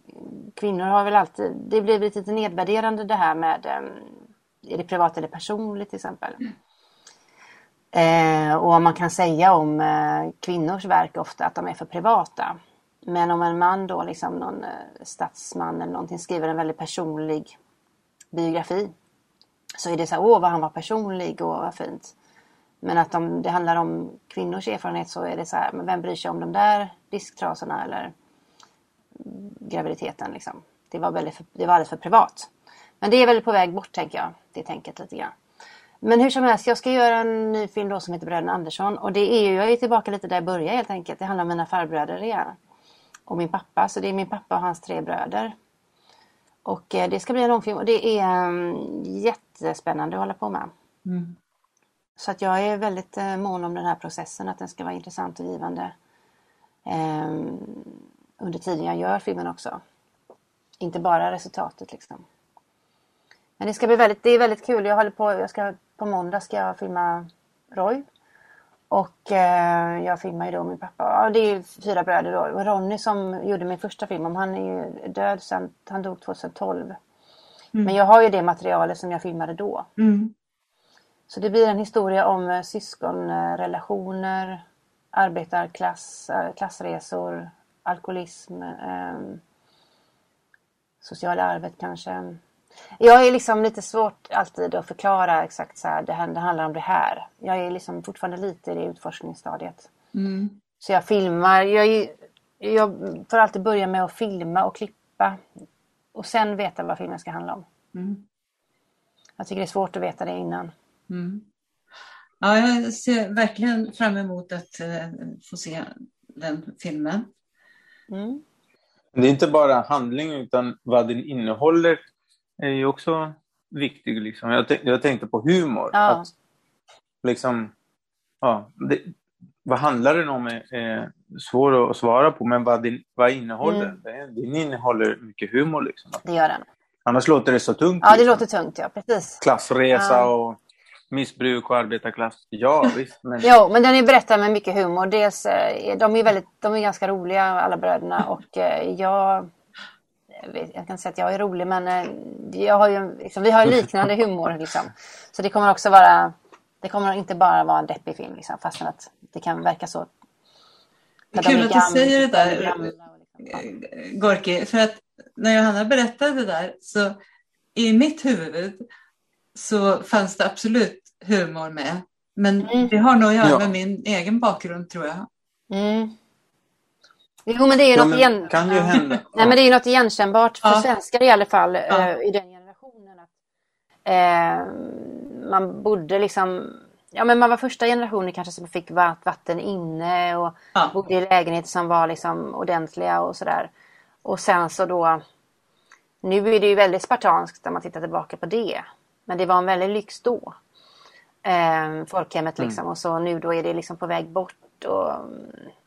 Speaker 3: kvinnor har väl alltid, det blir lite nedvärderande det här med är det privat eller personligt till exempel. Eh, och man kan säga om eh, kvinnors verk ofta att de är för privata. Men om en man då, liksom någon eh, statsman eller någonting skriver en väldigt personlig biografi så är det så här, åh vad han var personlig och vad fint. Men att om det handlar om kvinnors erfarenhet så är det så här, men vem bryr sig om de där disktrasorna eller graviditeten liksom. Det var, väldigt för, det var alldeles för privat. Men det är väl på väg bort tänker jag, det tänket lite grann. Men hur som helst, jag ska göra en ny film då som heter Bröderna Andersson. Och det är ju, jag är tillbaka lite där jag började helt enkelt. Det handlar om mina farbröder igen. Och min pappa, så det är min pappa och hans tre bröder. Och eh, det ska bli en långfilm och det är um, jättespännande att hålla på med. Mm. Så att jag är väldigt uh, mån om den här processen, att den ska vara intressant och givande. Um, under tiden jag gör filmen också. Inte bara resultatet liksom. Men det ska bli väldigt, det är väldigt kul. Jag håller på, jag ska, på måndag ska jag filma Roy. Och eh, jag filmar ju då min pappa. Ja, det är fyra bröder då. Ronny som gjorde min första film om, han är ju död sen, han dog 2012. Mm. Men jag har ju det materialet som jag filmade då. Mm. Så det blir en historia om eh, syskonrelationer, arbetarklass, eh, klassresor, alkoholism, eh, sociala arvet kanske. Jag är liksom lite svårt alltid att förklara exakt så här, det, här, det handlar om det här. Jag är liksom fortfarande lite i det utforskningsstadiet. Mm. Så jag filmar, jag, jag får alltid börja med att filma och klippa. Och sen veta vad filmen ska handla om. Mm. Jag tycker det är svårt att veta det innan.
Speaker 1: Mm. Ja, jag ser verkligen fram emot att uh, få se den filmen.
Speaker 2: Mm. Det är inte bara handling utan vad den innehåller är ju också viktig. Liksom. Jag, jag tänkte på humor. Ja. Att, liksom, ja, det, vad handlar den om är, är svårt att svara på, men vad, din, vad innehåller mm. den? Den innehåller mycket humor. Liksom.
Speaker 3: Det gör den.
Speaker 2: Annars låter det så tungt.
Speaker 3: Ja, det liksom. låter tungt, ja. Precis.
Speaker 2: Klassresa ja. och missbruk och arbetarklass. Ja, visst. Men...
Speaker 3: jo, men den är berättad med mycket humor. Dels, eh, de, är väldigt, de är ganska roliga, alla bröderna. Och eh, jag jag kan inte säga att jag är rolig men eh, jag har ju, liksom, vi har liknande humor. Liksom. Så det kommer också vara, det kommer inte bara vara en deppig film liksom, fastän att det kan verka så.
Speaker 1: Det är kul att du säger det där liksom, Gorki, för att när Johanna berättade det där så i mitt huvud så fanns det absolut humor med. Men mm. det har nog att göra ja. med min egen bakgrund tror jag. Mm.
Speaker 3: Jo, men det är ja, något, igen... kan ju hända. Nej, men det är något igenkännbart för ja. svenskar i alla fall ja. uh, i den generationen. Att, uh, man borde liksom... Ja, men man var första generationen kanske som fick vatten inne och ja. bodde i lägenheter som var liksom ordentliga och sådär. Och sen så då... Nu är det ju väldigt spartanskt när man tittar tillbaka på det. Men det var en väldig lyx då. Eh, folkhemmet liksom. Mm. Och så nu då är det liksom på väg bort och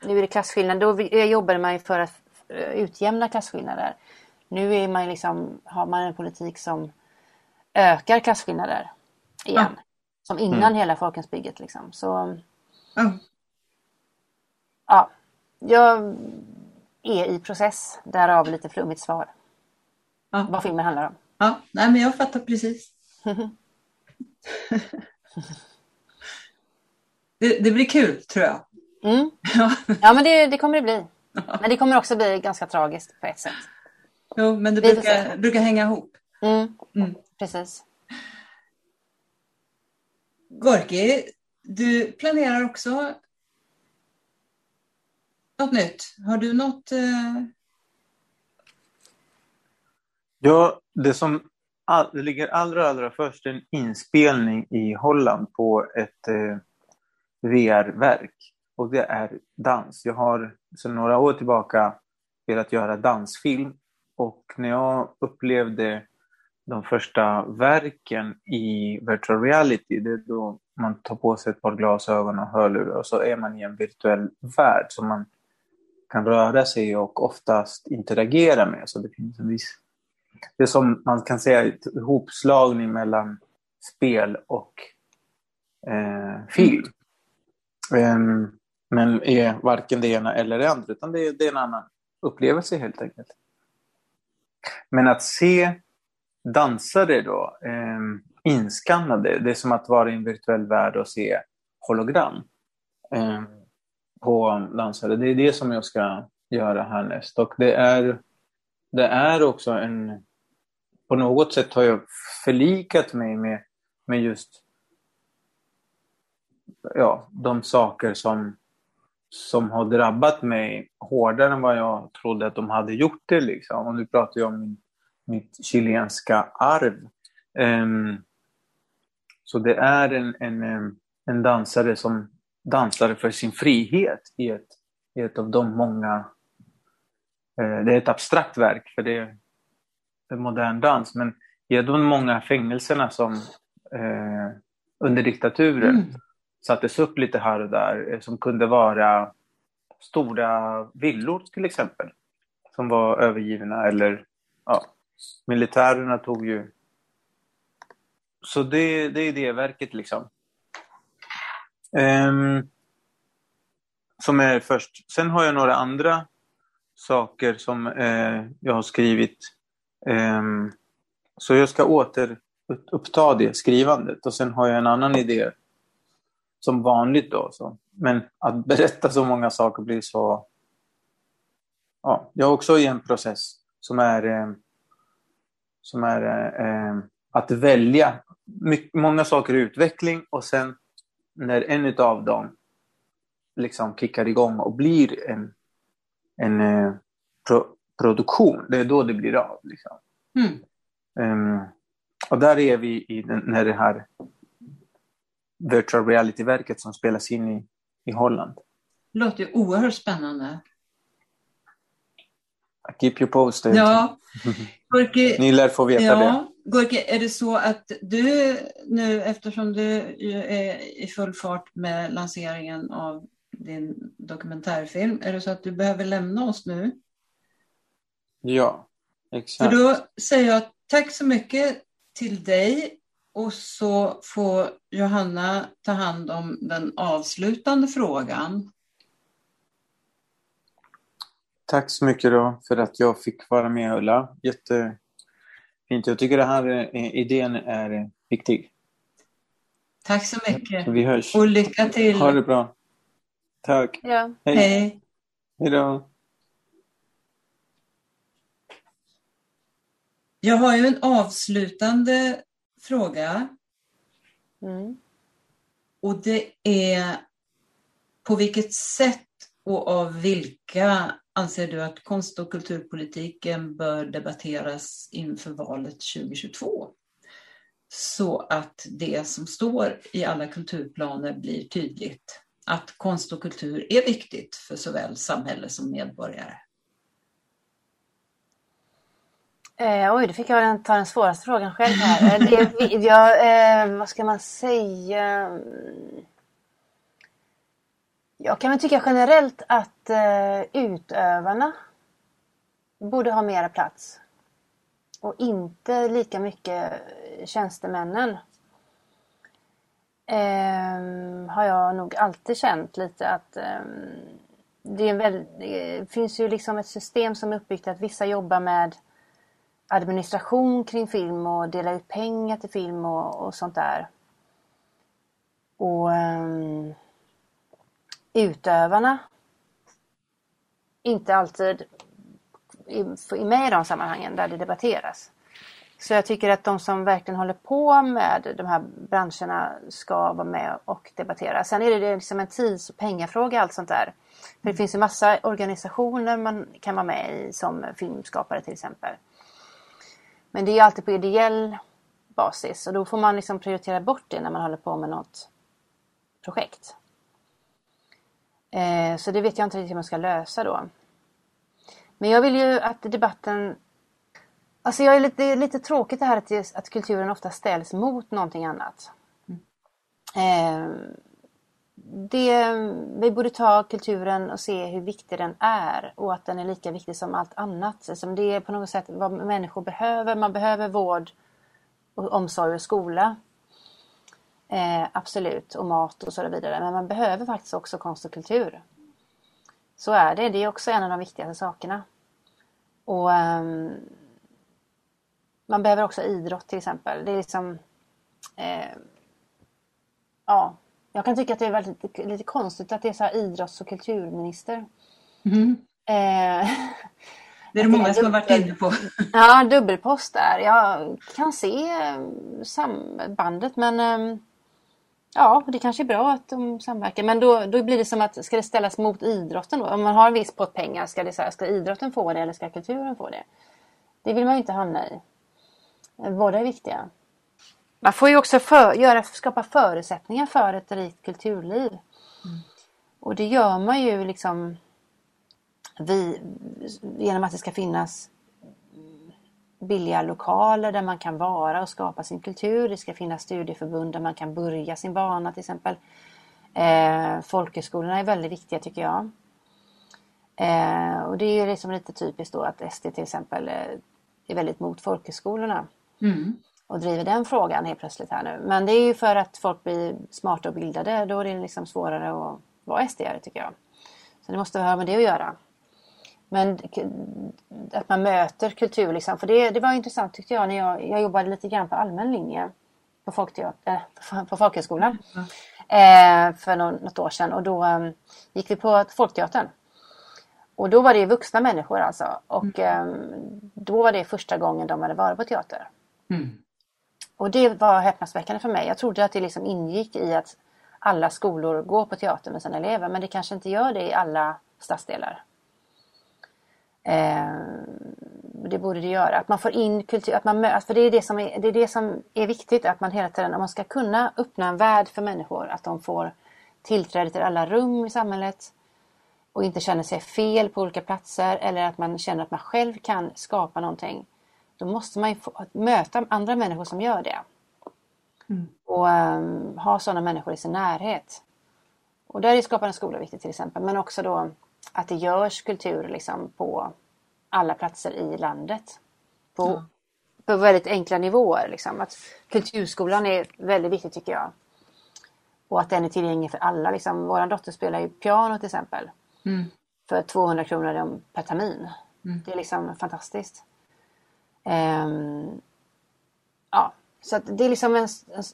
Speaker 3: nu är det klasskillnad. Då jobbade man ju för att eh, utjämna klasskillnader. Nu är man liksom, har man en politik som ökar klasskillnader igen. Ja. Som innan mm. hela folkhemsbygget liksom. Så, ja. ja, jag är i process. Därav lite flummigt svar. Ja. Vad filmen handlar om.
Speaker 1: Ja, nej men jag fattar precis. det, det, blir kul tror jag.
Speaker 3: Mm. Ja, men det, det, kommer det bli. Men det kommer också bli ganska tragiskt på ett sätt.
Speaker 1: Jo, men det brukar, brukar hänga ihop.
Speaker 3: Mm. Mm. Precis.
Speaker 1: Gorki, du planerar också något nytt. Har du något? Eh...
Speaker 2: Ja, det som all, det ligger allra, allra först en inspelning i Holland på ett eh, VR-verk och det är dans. Jag har sedan några år tillbaka velat göra dansfilm och när jag upplevde de första verken i virtual reality, det är då man tar på sig ett par glasögon och hörlurar och så är man i en virtuell värld som man kan röra sig och oftast interagera med. Så det finns en viss... Det är som man kan säga ett ihopslagning mellan spel och eh, film. Um, men är varken det ena eller det andra, utan det är, det är en annan upplevelse helt enkelt. Men att se dansare då eh, inskannade, det är som att vara i en virtuell värld och se hologram eh, på dansare. Det är det som jag ska göra härnäst. Och det är, det är också en... På något sätt har jag förlikat mig med, med just ja, de saker som, som har drabbat mig hårdare än vad jag trodde att de hade gjort det. Liksom. Och nu pratar jag om min, mitt chilenska arv. Um, så det är en, en, ehm, en dansare som dansar för sin frihet i ett, i ett av de många... Uh, det är ett abstrakt verk, för det är, det är modern dans, men i de många fängelserna som uh, under diktaturen mm sattes upp lite här och där, eh, som kunde vara stora villor till exempel, som var övergivna eller ja, militärerna tog ju så det, det är det verket liksom. Um, som är först. Sen har jag några andra saker som uh, jag har skrivit. Um, så jag ska återuppta det skrivandet och sen har jag en annan idé. Som vanligt då. Så. Men att berätta så många saker blir så... Ja, jag är också i en process som är, um, som är att välja mycket, många saker i utveckling och sen när en av dem liksom kickar igång och blir en, en eh, pro, produktion, det är då det blir av. Liksom. Mm. Um, och där är vi i den, när det här virtual reality-verket som spelas in i, i Holland.
Speaker 1: Det låter ju oerhört spännande.
Speaker 2: I keep you posted.
Speaker 1: Ja.
Speaker 2: Porque, Ni lär få veta ja. det.
Speaker 1: Gorke, är det så att du nu, eftersom du är i full fart med lanseringen av din dokumentärfilm, är det så att du behöver lämna oss nu?
Speaker 2: Ja, exakt.
Speaker 1: För då säger jag tack så mycket till dig och så får Johanna ta hand om den avslutande frågan.
Speaker 2: Tack så mycket då för att jag fick vara med Ulla. Jätte Fint. Jag tycker den här eh, idén är viktig.
Speaker 1: Tack så mycket.
Speaker 2: Vi hörs.
Speaker 1: Och lycka till.
Speaker 2: Ha det bra. Tack.
Speaker 3: Ja.
Speaker 2: Hej.
Speaker 1: Hej.
Speaker 2: Hej då.
Speaker 1: Jag har ju en avslutande fråga.
Speaker 3: Mm.
Speaker 1: Och det är på vilket sätt och av vilka anser du att konst och kulturpolitiken bör debatteras inför valet 2022? Så att det som står i alla kulturplaner blir tydligt. Att konst och kultur är viktigt för såväl samhälle som medborgare.
Speaker 3: Eh, oj, då fick jag ta den svåraste frågan själv här. Eh, det, jag, eh, vad ska man säga? Jag kan väl tycka generellt att eh, utövarna borde ha mera plats. Och inte lika mycket tjänstemännen. Eh, har jag nog alltid känt lite att eh, det, väl, det, finns ju liksom ett system som är uppbyggt att vissa jobbar med administration kring film och dela ut pengar till film och, och sånt där. Och um, utövarna inte alltid är med i de sammanhangen där det debatteras. Så jag tycker att de som verkligen håller på med de här branscherna ska vara med och debattera. Sen är det liksom en tids och pengafråga allt sånt där. För det finns ju massa organisationer man kan vara med i som filmskapare till exempel. Men det är alltid på ideell basis och då får man liksom prioritera bort det när man håller på med något projekt. Eh, så det vet jag inte riktigt hur man ska lösa då. Men jag vill ju att debatten... Alltså jag är lite, det är lite tråkigt det här att, att kulturen ofta ställs mot någonting annat. Eh, det, vi borde ta kulturen och se hur viktig den är och att den är lika viktig som allt annat. Alltså det är på något sätt vad människor behöver. Man behöver vård, och omsorg och skola. Eh, absolut, och mat och så vidare. Men man behöver faktiskt också konst och kultur. Så är det. Det är också en av de viktigaste sakerna. Och ehm, man behöver också idrott till exempel. Det är liksom eh, Ja, jag kan tycka att det är väldigt, lite, konstigt att det är så här idrotts och kulturminister.
Speaker 1: Mm.
Speaker 3: Eh,
Speaker 1: Det är det många som har varit inne på.
Speaker 3: Ja, dubbelpost där. Jag kan se eh, sambandet men eh, ja, det kanske är bra att de samverkar. Men då, då blir det som att ska det ställas mot idrotten då? Om man har en viss pott pengar, ska, det, så här, ska idrotten få det eller ska kulturen få det? Det vill man ju inte hamna i. Båda är viktiga. Man får ju också för, göra, skapa förutsättningar för ett rikt kulturliv. Och det gör man ju liksom vi, genom att det ska finnas billiga lokaler där man kan vara och skapa sin kultur. Det ska finnas studieförbund där man kan börja sin bana till exempel. Eh, folkhögskolorna är väldigt viktiga tycker jag. Eh, och det är ju liksom lite typiskt då att SD till exempel eh, är väldigt mot folkhögskolorna.
Speaker 1: Mm.
Speaker 3: Och driver den frågan helt plötsligt här nu. Men det är ju för att folk blir smarta och bildade. Då är det liksom svårare att vara SD tycker jag. Så det måste ha med det att göra. Men att man möter kultur liksom. För det, det var intressant tyckte jag när jag, jag jobbade lite grann på allmän linje på, folkteater, äh, på folkhögskolan. Eh, för någon, något år sedan. Och då um, gick vi på Folkteatern. Och då var det vuxna människor alltså. Och um, då var det första gången de hade varit på teater.
Speaker 1: Mm.
Speaker 3: Och det var häpnadsväckande för mig. Jag trodde att det liksom ingick i att alla skolor går på teater med sina elever. Men det kanske inte gör det i alla stadsdelar. Eh, det borde det göra. Att man får in kultur, att man möts. Alltså för det är det, som är, det är det som är viktigt. Att man hela tiden, om man ska kunna öppna en värld för människor. Att de får tillträde till alla rum i samhället. Och inte känner sig fel på olika platser. Eller att man känner att man själv kan skapa någonting. Då måste man ju få, möta andra människor som gör det.
Speaker 1: Mm.
Speaker 3: Och um, ha sådana människor i sin närhet. Och där är Skapande skola viktigt till exempel. Men också då att det görs kultur liksom på alla platser i landet. På,
Speaker 1: Ja.
Speaker 3: på väldigt enkla nivåer. Liksom. Att kulturskolan är väldigt viktig tycker jag. Och att den är tillgänglig för alla. Liksom. Vår dotter spelar ju piano till exempel.
Speaker 1: Mm.
Speaker 3: För 200 kronor per termin.
Speaker 1: Mm.
Speaker 3: Det är liksom fantastiskt. Ehm, ja, så att det är liksom en,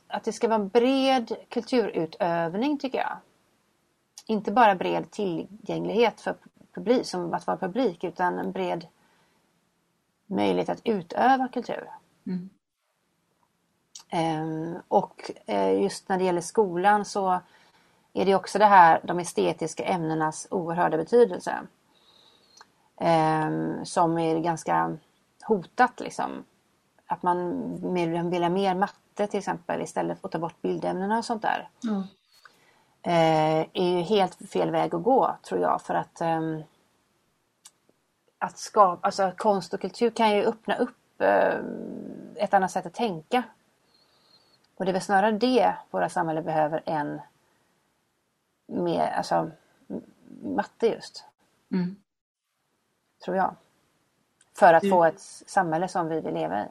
Speaker 3: att det ska vara en bred kulturutövning tycker jag. Inte bara bred tillgänglighet för publik, som att vara publik utan en bred möjlighet att utöva kultur.
Speaker 1: Mm.
Speaker 3: Ehm, och eh, just när det gäller skolan så är det också det här, de estetiska ämnenas oerhörda betydelse. Ehm, som är ganska hotat liksom. Att man vill ha mer matte till exempel istället för att ta bort bildämnena och sånt där.
Speaker 1: Ja.
Speaker 3: Eh, är ju helt fel väg att gå tror jag för att ehm, att skapa, alltså konst och kultur kan ju öppna upp eh, ett annat sätt att tänka. Och det är väl snarare det våra samhälle behöver än mer, alltså matte just,
Speaker 1: Mm.
Speaker 3: tror jag. För att få ett samhälle som vi vill leva i.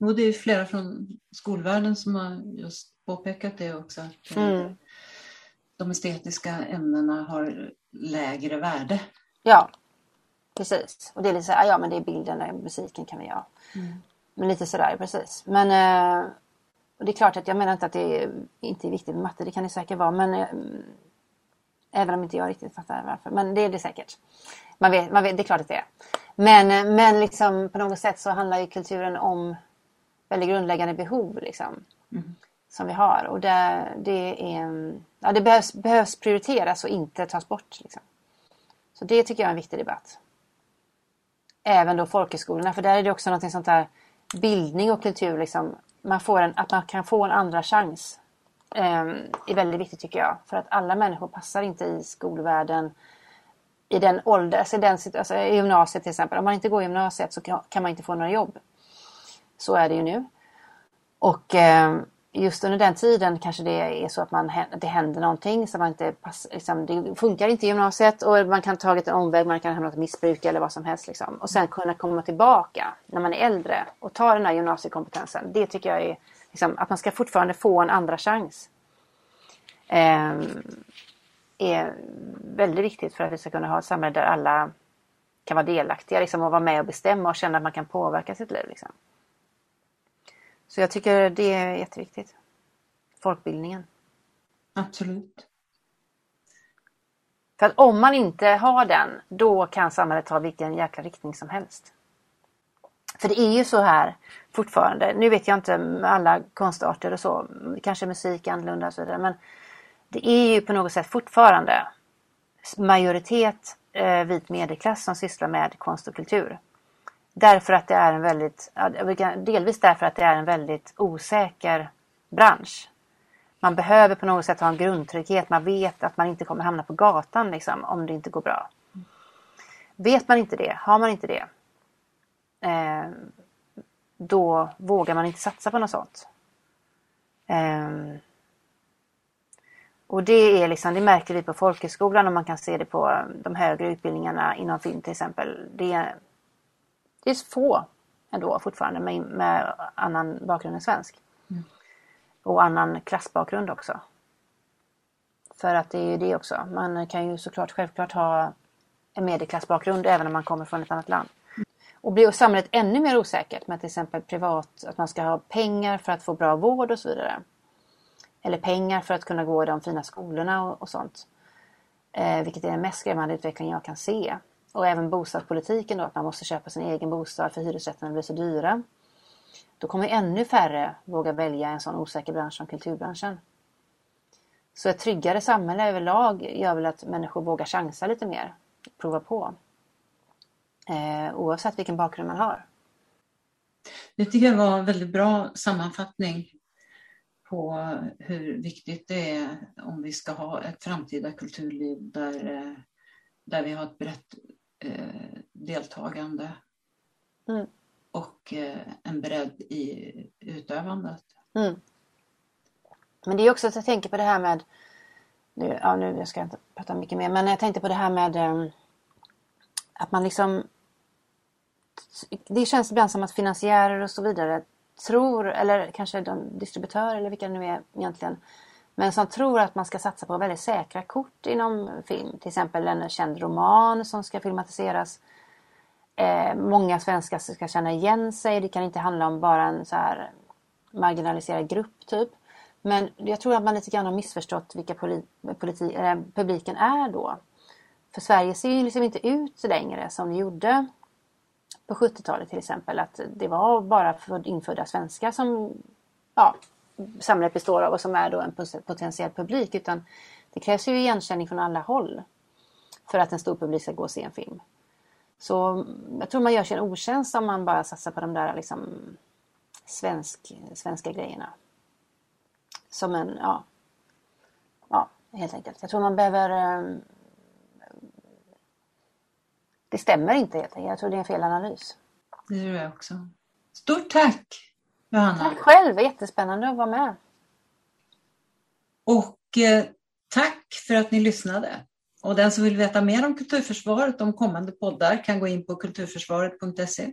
Speaker 1: Och det är flera från skolvärlden som har just påpekat det också. Att eh,
Speaker 3: Mm.
Speaker 1: de estetiska ämnena har lägre värde.
Speaker 3: Ja, precis. Och det är lite så här, ja men det är bilden och musiken kan vi göra. Men lite sådär, precis. Men eh, och det är klart att jag menar inte att det är, inte är viktigt med matte, det kan det säkert vara. Men eh, även om inte jag riktigt fattar varför. Men det är det säkert. Man vet, man vet, det är klart att det är. Men, men liksom på något sätt så handlar ju kulturen om väldigt grundläggande behov. Liksom,
Speaker 1: Mm.
Speaker 3: Som vi har. Och det, det, är, ja, det behövs, behövs prioriteras och inte tas bort. Liksom. Så det tycker jag är en viktig debatt. Även då folkhögskolorna, för där är det också något sånt där bildning och kultur. Liksom, man får en, att man kan få en andra chans. Ehm, är väldigt viktigt tycker jag. För att alla människor passar inte i skolvärlden i den ålder, alltså, i den, alltså i gymnasiet till exempel. Om man inte går i gymnasiet så kan man inte få några jobb. Så är det ju nu. Och ehm, just under den tiden kanske det är så att man, det händer någonting så man inte pass, liksom, det funkar inte i gymnasiet och man kan ta en omväg, man kan hamna i missbruk eller vad som helst. Liksom. Och sen kunna komma tillbaka när man är äldre och ta den här gymnasiekompetensen. Det tycker jag är liksom, att man ska fortfarande få en andra chans. Eh, är väldigt viktigt för att vi ska kunna ha ett samhälle där alla kan vara delaktiga liksom, och vara med och bestämma och känna att man kan påverka sitt liv. Liksom. Så jag tycker det är jätteviktigt. Folkbildningen.
Speaker 1: Absolut.
Speaker 3: För att om man inte har den, då kan samhället ta vilken jäkla riktning som helst. För det är ju så här fortfarande. Nu vet jag inte med alla konstarter och så. Kanske musik är annorlunda och så vidare. Men det är ju på något sätt fortfarande majoritet eh, vit medelklass som sysslar med konst och kultur. Därför att det är en väldigt, delvis därför att det är en väldigt osäker bransch. Man behöver på något sätt ha en grundtrygghet. Man vet att man inte kommer hamna på gatan liksom, om det inte går bra. Vet man inte det, har man inte det, eh, då vågar man inte satsa på något sånt. Eh, och det, är liksom, det märker vi på folkhögskolan och man kan se det på de högre utbildningarna inom film till exempel. Det är, det är få ändå fortfarande med, med annan bakgrund än svensk. Mm. Och annan klassbakgrund också. För att det är ju det också. Man kan ju såklart självklart ha en medelklassbakgrund även om man kommer från ett annat land. Och blir samhället ännu mer osäkert med till exempel privat, att man ska ha pengar för att få bra vård och så vidare. Eller pengar för att kunna gå i de fina skolorna och, och sånt. Eh, vilket är den mest skrämmande utvecklingen jag kan se. Och även bostadspolitiken då, att man måste köpa sin egen bostad för hyresrätterna blir så dyra. Då kommer ännu färre våga välja en sån osäker bransch som kulturbranschen. Så ett tryggare samhälle överlag gör väl att människor vågar chansa lite mer. Prova på. Eh, oavsett vilken bakgrund man har.
Speaker 1: Det tycker jag var en väldigt bra sammanfattning på hur viktigt det är om vi ska ha ett framtida kulturliv där, eh, där vi har ett brett eh, deltagande mm. och eh, en bredd i utövandet. Mm.
Speaker 3: Men det är också att jag tänker på det här med, nu, ja nu jag ska inte prata mycket mer, men jag tänkte på det här med eh, att man liksom det känns ibland som att finansiärer och så vidare tror, eller kanske de distributörer eller vilka det nu är egentligen, men som tror att man ska satsa på väldigt säkra kort inom film. Till exempel en känd roman som ska filmatiseras. Eh, många svenskar ska känna igen sig. Det kan inte handla om bara en så här marginaliserad grupp typ. Men jag tror att man lite grann har missförstått vilka politi publiken är då. För Sverige ser ju liksom inte ut längre som det gjorde på 70-talet till exempel. Att det var bara för infödda svenskar som ja, samhället består av och som är då en potentiell publik. Utan det krävs ju igenkänning från alla håll för att en stor publik ska gå och se en film. Så jag tror man gör sig en otjänst om man bara satsar på de där liksom svensk, svenska grejerna. Som en, ja, ja, helt enkelt. Jag tror man behöver ehm, det stämmer inte helt enkelt. Jag tror det är en fel analys.
Speaker 1: Det tror jag också. Stort tack Johanna!
Speaker 3: Tack själv! Jättespännande att vara med.
Speaker 1: Och eh, tack för att ni lyssnade. Och den som vill veta mer om Kulturförsvaret, om kommande poddar, kan gå in på kulturförsvaret.se.